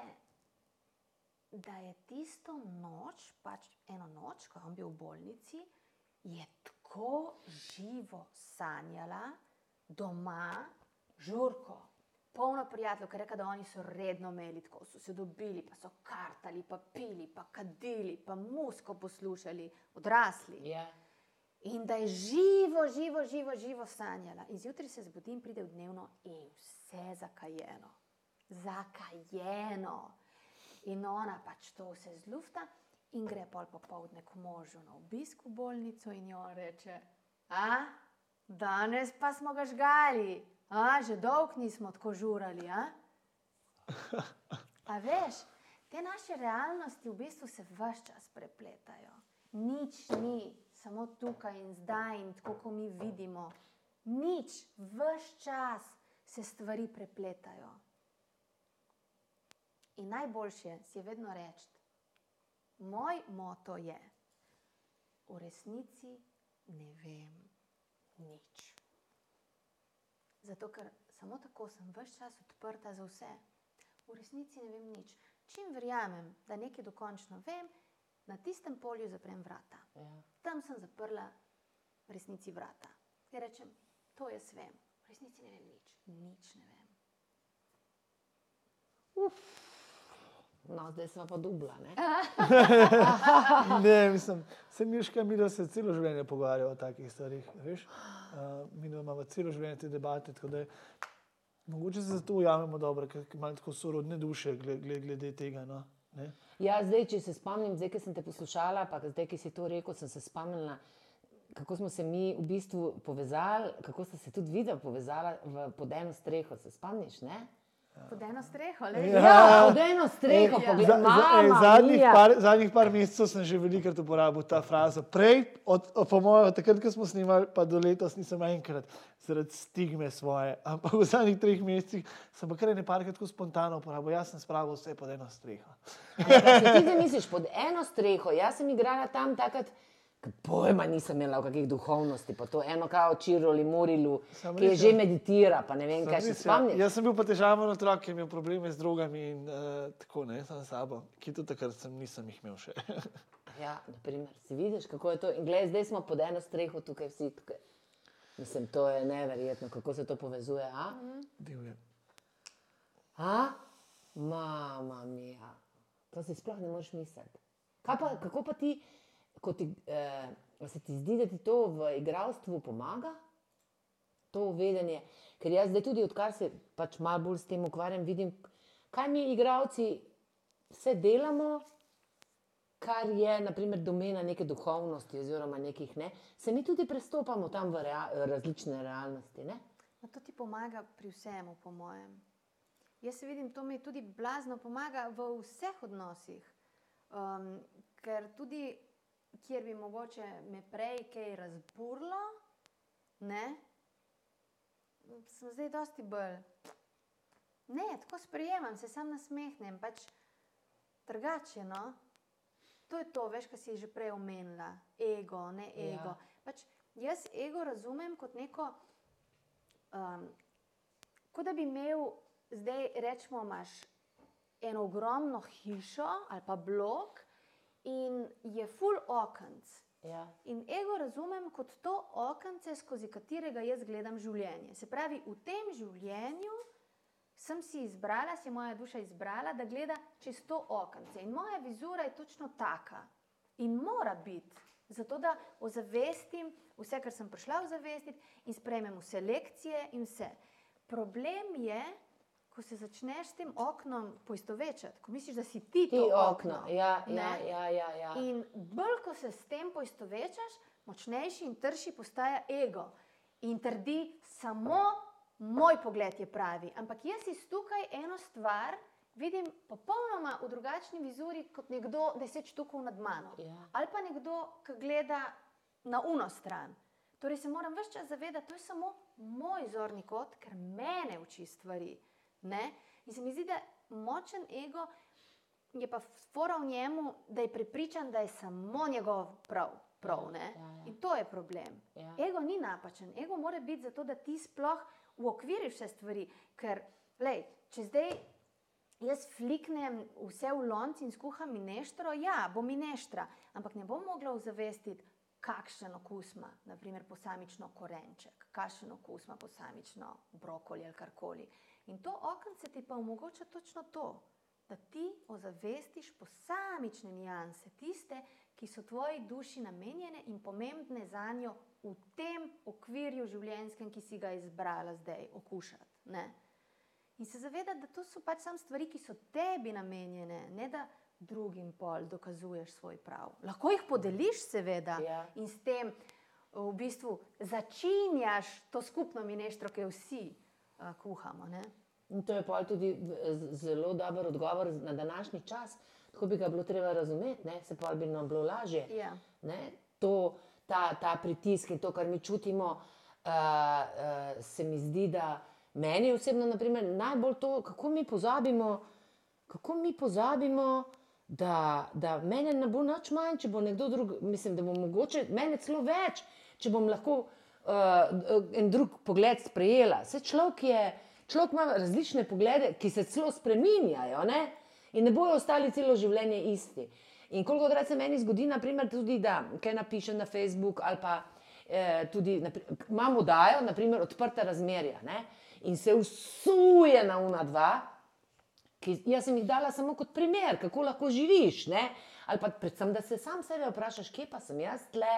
da je tisto noč, pač eno noč, ko je on bil v bolnici, je tako živo sanjala doma, žurko, polno prijateljev, ker je rekla, da oni so redno imeli tako, so se dobili, pa so kartali, pa pili, pa kadili, pa musko poslušali, odrasli. Ja. In da je živo, živo, živo, živo sanjala. In zjutraj se zbudim, pride v dnevno in vse zakajeno. Zakajeno. In ona pač to vse zlufta in gre pol popovdne k možu na obisk v bolnico in jo reče: A, danes pa smo ga žgali, a, že dolg nismo tako žurali. A? A veš, te naše realnosti v bistvu se vse čas prepletajo. Nič ni, samo tukaj in zdaj, in tako, kot mi vidimo. Nič, vse čas se stvari prepletajo. In najboljše si je vedno reči: Moj moto je, v resnici ne vem nič. Zato, ker samo tako sem vse čas odprta za vse. V resnici ne vem nič. Čim verjamem, da nekaj dokončno vem, na tistem polju zaprem vrata. Ja. Tam sem zaprla v resnici vrata. In rečem, to jaz vem, v resnici ne vem nič, nič ne vem. No, zdaj smo pa dubla. Ne? Ne, mislim, se Miška, mi se celo življenje pogovarjamo o takih stvarih. Veš? Uh, mi da imamo celo življenje te debate. da Mogoče se zato ujamemo dobro, ker imamo tako sorodne duše glede, glede, tega. No? Ne? Ja, zdaj, če se spomnim, zdaj, ki sem te poslušala, pa zdaj, ki si to rekel, sem se spomnila, kako smo se mi v bistvu povezali, kako sta se tudi videla povezala v, pod eno streho. Se spomniš? Ne? Pod eno streho, le. Ja. Ja, pod eno streho, Ej, poglej, za- za- mama zadnjih, mia. par, zadnjih par mesecev sem že velikokrat uporabil ta frazo. Prej, od, od, po mojem, od takrat, ko smo snimali, pa do letos nisem enkrat zaradi stigme svoje. Ampak v zadnjih treh mesecih sem pa kar ne parkrat tako spontano uporabil. Jaz sem spravil vse pod eno streho. Ja, si ti misliš pod eno streho? Jaz sem igrala tam takrat. ke Pojma nisem imela v kakih duhovnosti, pa to eno kao čiroli, murilu, Samo ki je že ja. meditira, pa ne vem, kaj se ja. spomniš. Jaz sem bil pa težaven otrok, ki je imel probleme z drogami in uh, tako ne, sam sabo, ki tudi takrat sem, nisem jih imel še. Ja, naprimer, si vidiš, kako je to. In gled, zdaj smo pod eno streho tukaj vsi. Tukaj. Mislim, to je neverjetno, kako se to povezuje. A? Divje. a? Mama mia. To si sploh ne moreš misliti. Pa, kako pa ti, ko ti, eh, se ti zdi, da ti to v igralstvu pomaga? To vedenje. Ker jaz zdaj tudi, odkar se pač malo bolj s tem ukvarjam, vidim, kaj mi, igravci, vse delamo, kar je, naprimer, domena neke duhovnosti, oziroma nekih, ne, se mi tudi prestopamo tam v rea različne realnosti. Ne? No, to ti pomaga pri vsemu, po mojem. Jaz vidim, to mi tudi blazno pomaga v vseh odnosih. Um, ker tudi, kjer bi mogoče me prej kaj razburlo, ne, sem zdaj dosti bolj. Ne, tako sprejemam, se sam nasmehnem, pač drugače. No? To je to, veš, kar si že prej omenila, ego, ne ego. Ja. Pač jaz ego razumem kot neko, um, kot da bi imel, zdaj rečemo, imaš eno ogromno hišo ali pa blok in je full okenc. Ja. In ego razumem kot to okence, skozi katerega jaz gledam življenje. Se pravi, v tem življenju sem si izbrala, si moja duša izbrala, da gleda čez to okence. In moja vizura je točno taka. In mora biti, zato da ozavestim vse, kar sem prišla ozavestiti in sprejmem vse lekcije in vse. Problem je, ko se začneš s tem oknom poistovečati, ko misliš, da si ti, ti to okno. okno. Ja, ne? ja, ja, ja, ja. In bolj, ko se s tem poistovečaš, močnejši in trši postaja ego. In trdi, samo moj pogled je pravi. Ampak jaz iz tukaj eno stvar vidim popolnoma v drugačni vizuri kot nekdo deset štukov nad mano. Ja. Ali pa nekdo, ki gleda na uno stran. Torej se moram vse čas zavedati, da je to samo moj zorni kot, ker mene uči stvari. Ne? In se mi zdi, da močen ego je pa fora v njemu, da je prepričan, da je samo njegov prav. prav Ja, ja, ja. In to je problem. Ja. Ego ni napačen, ego mora biti zato, da ti sploh uokviriš vse stvari. Ker, lej, če zdaj jaz fliknem vse v lonci in skuham mineštro, ja, bo mineštra, ampak ne bom mogla ozavestiti, kakšen okus ima, naprimer, posamično korenček, kakšen okus ima posamično brokoli ali karkoli. In to okence ti pa omogoča točno to, da ti ozavestiš posamične nianse, tiste, ki so tvoji duši namenjene in pomembne za njo v tem okvirju življenjskem, ki si ga izbrala zdaj okušati. Ne? In se zavedati, da to so pač samo stvari, ki so tebi namenjene, ne da drugim pol dokazuješ svoj prav. Lahko jih podeliš, seveda, Ja. in s tem v bistvu začinjaš to skupno mineštro, ki jo vsi uh, kuhamo. Ne? In to je pa tudi zelo dober odgovor na današnji čas. Tako bi ga bilo treba razumeti, ne? se pa bi nam bilo lažje. Ja. Ne? To, ta, ta pritisk in to, kar mi čutimo, uh, uh, se mi zdi, da meni osebno naprimer, najbolj to, kako mi pozabimo, kako mi pozabimo. Da, da mene ne bo nič manj, če bo nekdo drug, mislim, da bo mogoče mene celo več, če bom lahko uh, en drug pogled sprejela. Se človek je, človek ima različne poglede, ki se celo spreminjajo ne? in ne bojo ostali celo življenje isti. In koliko krat se meni zgodi, naprimer, tudi, da kaj napišem na Facebook ali pa eh, tudi napri- imamo dajo, naprimer, odprta razmerja ne? in se usuje na una dva. Ki, jaz sem jih dala samo kot primer, kako lahko živiš. Ne? Ali pa predvsem, da se sam sebe vprašaš, kje pa sem jaz tle,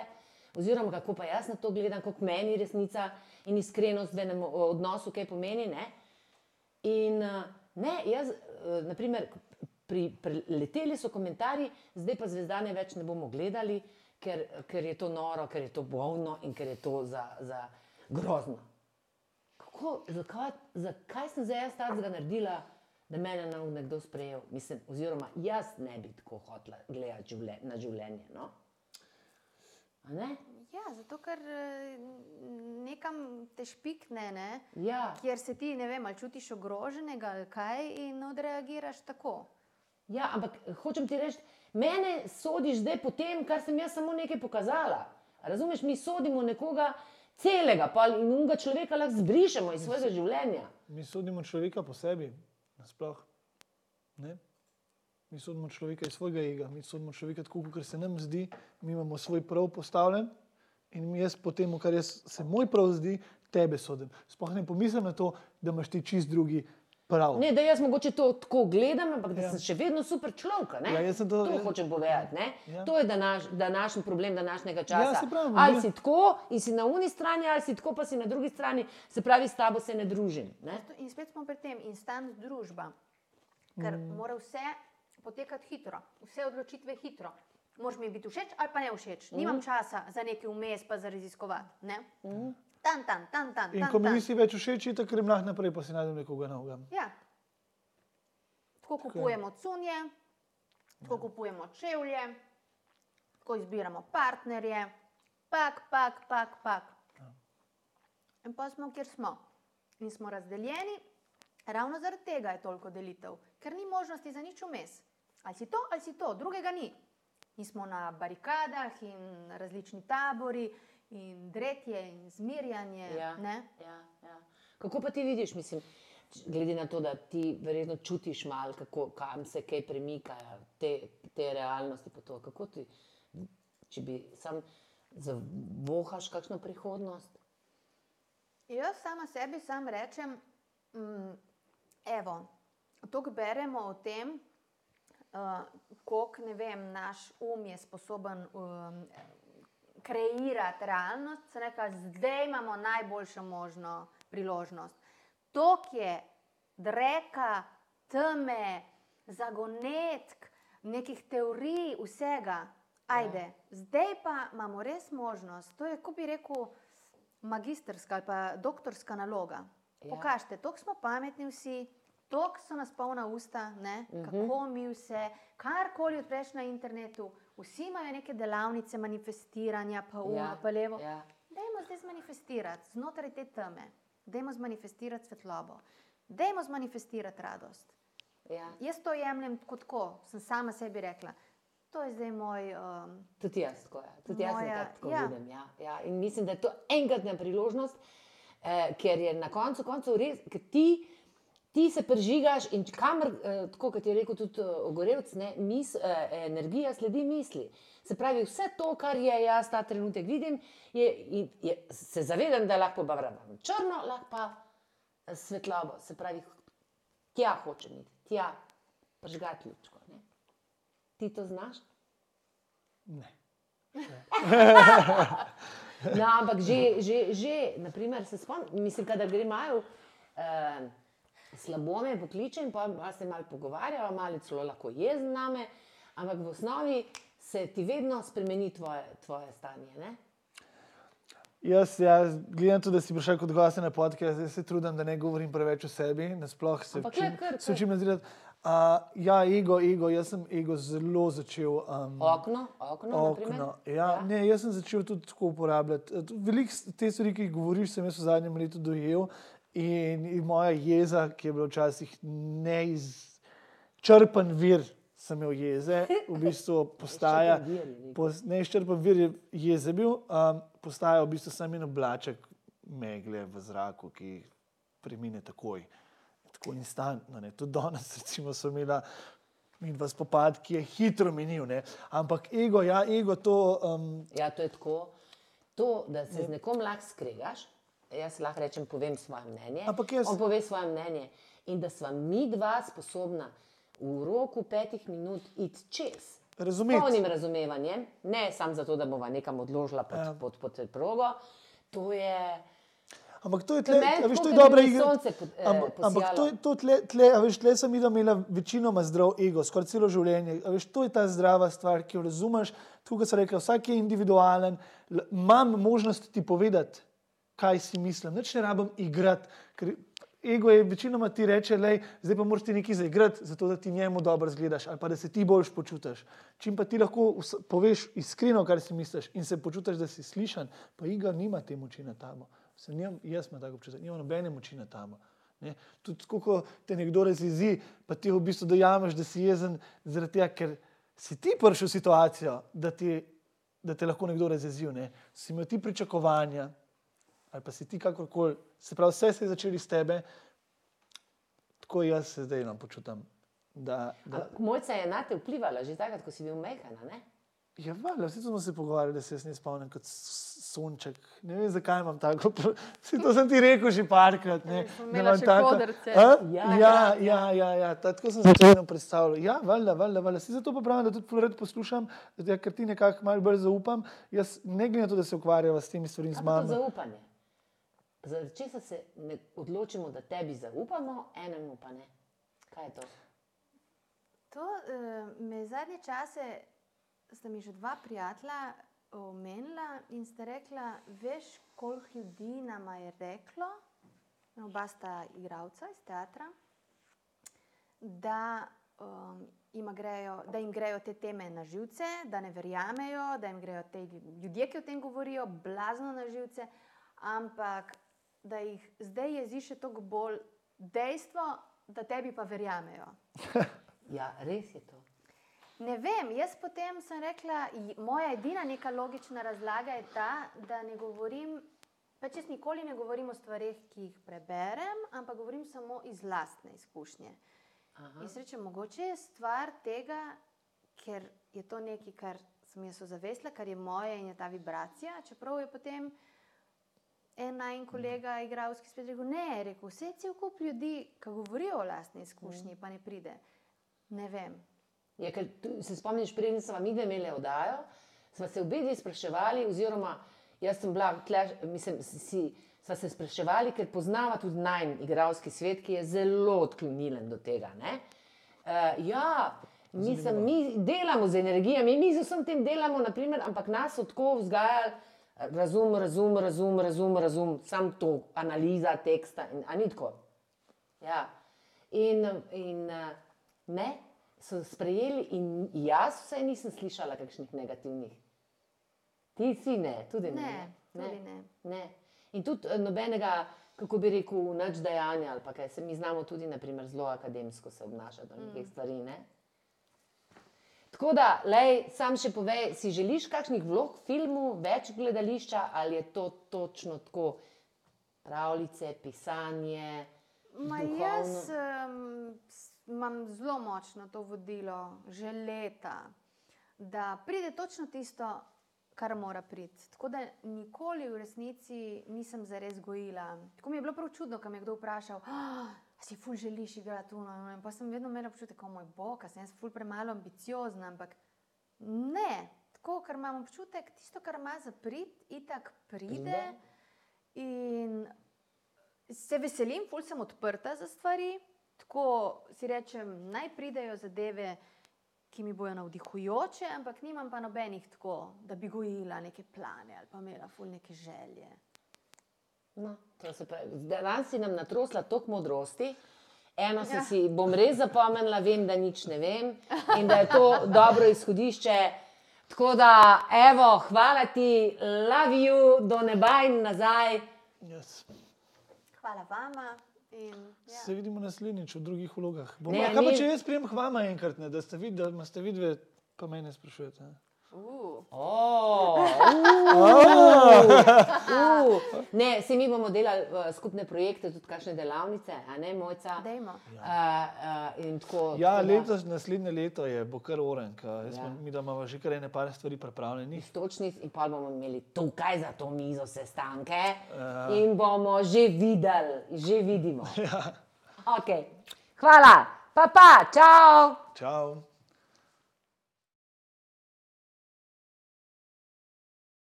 oziroma kako pa jaz na to gledam, kako meni resnica in iskrenost v enem o- odnosu, kaj pomeni. Ne? In eh, ne, jaz, eh, naprimer, pri, leteli so komentarji, zdaj pa zvezdane več ne bomo gledali, ker, ker je to noro, ker je to bolno in ker je to za, za grozno. Kako, zakaj, zakaj sem zdaj jaz takega naredila, da me je nekdo sprejel? Mislim, oziroma, jaz ne bi tako hotela gledati življe, na življenje. No? Ja, zato ker eh, nekam te špikne, ne? Ja, kjer se ti ne vem, ali čutiš ogroženega ali kaj, in odreagiraš tako. ja, ampak hočem ti reči, mene sodiš zdaj po tem, kar sem jaz samo nekaj pokazala. Razumeš, mi sodimo nekoga celega, pa in unga človeka lahko zbrišemo iz svojega življenja. Mi sodimo človeka po sebi, nasploh. Ne? Mi sodimo človeka iz svojega ega, mi sodimo človeka tako, kot se nam zdi, mi imamo svoj prav postavljen in jaz po tem, kar jaz, se moj prav zdi, tebe sodim. Sploh ne pomislim na to, da imaš ti čist drugi Prav. Ne, da jaz mogoče to tako gledam, ampak da Ja. sem še vedno super človek. Ja, jaz sem to- to ja. hočem povedati. ne. Ja. To je današ, današnji problem današnjega časa. Ja, pravim, ali ja. si tako in si na uni strani, ali si tako, pa si na drugi strani, se pravi, s tabo se ne družim. Ne? In spet smo pri tem, instant družba, ker mm. mora vse potekati hitro, vse odločitve hitro. Moraš mi biti všeč ali pa ne všeč. Nimam časa za nekaj vmes, pa za raziskovati. Ne? Tan, tan, tan, tan. In tan, ko mi nisi več všeč, tako grem lahko naprej, pa si najdem nekoga novega. Ja. Tako kupujemo cunje, tako kupujemo čevlje, tako izbiramo partnerje, pak, pak, pak, pak. In pa smo, kjer smo. In smo razdeljeni, ravno zaradi tega je toliko delitev, ker ni možnosti za nič vmes. Ali si to, ali si to, drugega ni. In smo na barikadah, in različni tabori, in dretje, in zmirjanje. Ja, ne? ja, ja. Kako pa ti vidiš, mislim, glede na to, da ti verjetno čutiš malo, kako, kam se kaj premika, te, te realnosti. pa To, kako ti, če bi sam zavohaš kakšno prihodnost? Jaz sama sebi sam rečem, mm, evo, toliko beremo o tem, uh, koliko ne vem, naš um je sposoben um, kreirati realnost. Sem Rekla, zdaj imamo najboljšo možno priložnost. Tok je dreka, teme, zagonetk, nekih teorij, vsega. Ajde, ja. zdaj pa imamo res možnost. To je, kot bi rekel, magistrska ali pa doktorska naloga. Ja. Pokažite, toliko smo pametni vsi, toliko so nas polna usta, ne? Mhm. kako mi vse, karkoli odpreš na internetu, vsi imajo neke delavnice manifestiranja, pa uno, ja. pa levo. Ja. Dajmo zdaj zmanifestirati znotraj te teme, dajmo zmanifestirati svetlobo, dajmo zmanifestirati radost. Ja. Jaz to jemljem kot tako, sem sama sebi rekla. To je zdaj moj. Um, Tudi jaz tako, ja. Tudi jaz Moja- tako ja. vidim. Ja. Ja. In mislim, da je to enkratna priložnost, eh, ker je na koncu koncev res, ker ti, ti se prežigaš in kamor, eh, tako kot je rekel tudi eh, Ogorevc, ne, mis, eh, energija sledi misli. Se pravi, vse to, kar je jaz ta trenutek vidim, je, je, se zavedam, da lahko barvam črno, lahko pa eh, svetlobo. Se pravi, tja hočem iti, tja prežgati lučko. Ne. Ti to znaš? Ne. No, ampak že, že, že naprimer, se spomnim, mislim, da gre malo eh, slabo me pokliče in pa se malo pogovarjava, malo je celo lahko jezen name, ampak v osnovi se ti vedno spremeni tvoje, tvoje stanje. Ne? Jaz, ja, glede na to, da si prišel kot gost na podcast, jaz se trudim, da ne govorim preveč o sebi, nasploh se Ampak učim, kar, se učim nadzirati. Uh, ja, ego, ego, jaz sem ego zelo začel. Um, Okno, okno. Okno. Ja, ja. Ne, jaz sem začel tudi tako uporabljati. Eh, Veliko te stvari, ki jih govoriš, sem jaz v zadnjem letu dojel. In, in moja jeza, ki je bila včasih neizčrpen vir, sem imel jeze, v bistvu postaja. Neizčrpen vir je rekel. pos- Neizčrpen vir je jeze bil, um, postaja v bistvu samo en oblaček megle v zraku, ki premine takoj. Tako instantno. Ne. Tudi danes, recimo, smo imeli in vas spopad, ki je hitro minil. Ne. Ampak ego, ja, ego to. Um, Ja, to je tako. To, da se z nekom lahko skregaš, jaz lahko rečem, povem svoje mnenje. Ampak jaz- On pove svoje mnenje. In da sva mi dva sposobna v roku petih minut iti čez. Razumeti. Polnim razumevanjem, ne samo zato, da bova nekam odložila pod, Ja. ja. pod, pod preprogo. To je. Ampak to je, tle, a veš, to je dobra igra. pod- eh, Ampak, ampak to, je- to tle, tle, veš, tle sem imela večinoma zdrav ego, skoraj celo življenje. A veš, to je ta zdrava stvar, ki jo razumeš. Kot sem rekel, vsak je individualen, imam možnost ti povedati, kaj si mislim. Nič ne rabim igrati. Ker ego je večinoma ti reče, lej, zdaj pa moraš ti nekaj zaigrati, zato da ti njemu dobro zgledaš ali pa da se ti boljš počutiš. Čim pa ti lahko poveš iskreno, kar si misliš in se počutiš, da si slišan, pa igra nima te moči na tamo. Se nimam, jaz imam tako občutek, nimam nobene moči na tamo. Ne? Tudi ko te nekdo razjezi, pa ti v bistvu dojameš, da si jezen zaradi tega, ker si ti prišel v situacijo, da, ti, da te lahko nekdo razjezi. Ne? Si imel ti pričakovanja, ali pa si ti kakorkoli, se pravi, vse se je začelo iz tebe, tako jaz se zdaj no, počutim. Da, da, Mojca je na te vplivala že takrat, ko si bil mehana. Ne? ja, valjda, vsi smo se pogovarjali, da se jaz ne spomnim kot sonček. Ne vem, zakaj imam tako. Vsi to sem ti rekel že parkrat. Ne, imela imam tako-? Ja, Ja, ja, ja, ja, ja. Tako sem se vedno predstavljal. Ja, valjda, valjda, valjda. Si zato pa pravim, da tudi rad poslušam, da ja, ker ti nekako malo bolj zaupam. Jaz ne glede na to, da se ukvarjava s temi stvarmi z mano. zaupanje? Zaradi česa se ne odločimo, da tebi zaupamo, enemu pa ne? Kaj je to? To uh, me zadnje čase, sta mi že dva prijatelja omenila in sta rekla, veš, koliko ljudi nam je reklo, oba sta igralca iz teatra, da, um, grejo, da jim grejo te teme na živce, da ne verjamejo, da jim grejo te ljudje, ki o tem govorijo, blazno na živce, ampak da jih zdaj jezi še toliko bolj dejstvo, da tebi pa verjamejo. Ja, res je to. Ne vem, jaz potem sem rekla, moja edina neka logična razlaga je ta, da ne govorim, pač jaz nikoli ne govorim o stvarih, ki jih preberem, ampak govorim samo iz lastne izkušnje. Aha. In srečem, mogoče je stvar tega, ker je to nekaj, kar sem jaz ozavestila, kar je moje in je ta vibracija, čeprav je potem en najin kolega, igralski spet rekel, ne, rekel, vse je cel kup ljudi, ki govorijo o lastni izkušnji, pa ne pride. Ne vem. Je, ker, tu, se spomniš, preden smo mi dve imeli oddajo, smo se obe dve spraševali, oziroma jaz sem bila, tle, mislim, si, sva se spraševali, ker poznava tudi najn igralski svet, ki je zelo odklonilen do tega. ne. Uh, ja, mislim, mi delamo z energijami, mi z vsem tem delamo, naprimer, ampak nas so tako vzgajali. Razum, razum, razum, razum, razum, sam to, analiza teksta. In, a ni tako? Ja. In, in ne, so sprejeli, in jaz vse nisem slišala kakšnih negativnih. Ti si ne, tudi ne. Ne, tudi ne. ne. In tudi eh, nobenega, kako bi rekel, nič dejanja ali pa kaj se mi znamo tudi, naprimer, zelo akademsko se obnašati do nekih mm. stvari. Ne? Tako da, lej, sam še povej, si želiš kakšnih vlog v filmu, več gledališča ali je to točno tako, pravljice, pisanje? Ma duhovno? jaz um, imam zelo močno to vodilo, že leta, da pride točno tisto, kar mora priti. Tako da nikoli v resnici nisem zares gojila. Tako mi je bilo prav čudno, ko me je kdo vprašal. "Ah, Si ful želiš igrati uno, uno?" In pa sem vedno imela občutek, o moj bog, sem jaz ful premalo ambiciozna, ampak ne, tako, ker imam občutek, tisto, kar ima za prid, itak pride. In se veselim, ful sem odprta za stvari. Tako si rečem, naj pridejo zadeve, ki mi bojo navdihujoče, ampak nimam pa nobenih tako, da bi gojila neke plane ali pa imela ful neke želje. No, to se pravi. Danes si nam natrosla toliko modrosti. Eno se Ja. si bom res zapomnila, vem, da nič ne vem in da je to dobro izhodišče. Tako da, evo, hvala ti, love you, do neba in nazaj. Yes. Hvala vama. In, ja. Se vidimo naslednjič v drugih vlogah. Bomo, Ne, ne, kaj pa če jaz prijem k vama enkrat, ne, da ste videli, da ste videli, pa mene sprašujete. ne? Uh, Oh, uh, uh. Ne, se mi bomo delali uh, skupne projekte, tudi kakšne delavnice, a ne mojca. dajmo. Uh, uh, in tako, Ja, tako letos, naslednje leto je, bo kar oren, Ja. ja. mi da imamo že kar ene par stvari pripravljenih. Istočnic in pa bomo imeli tukaj za to mizo sestanke Ja. in bomo že videli, že vidimo. Ja. Okay. Hvala, pa pa, čau! Čau.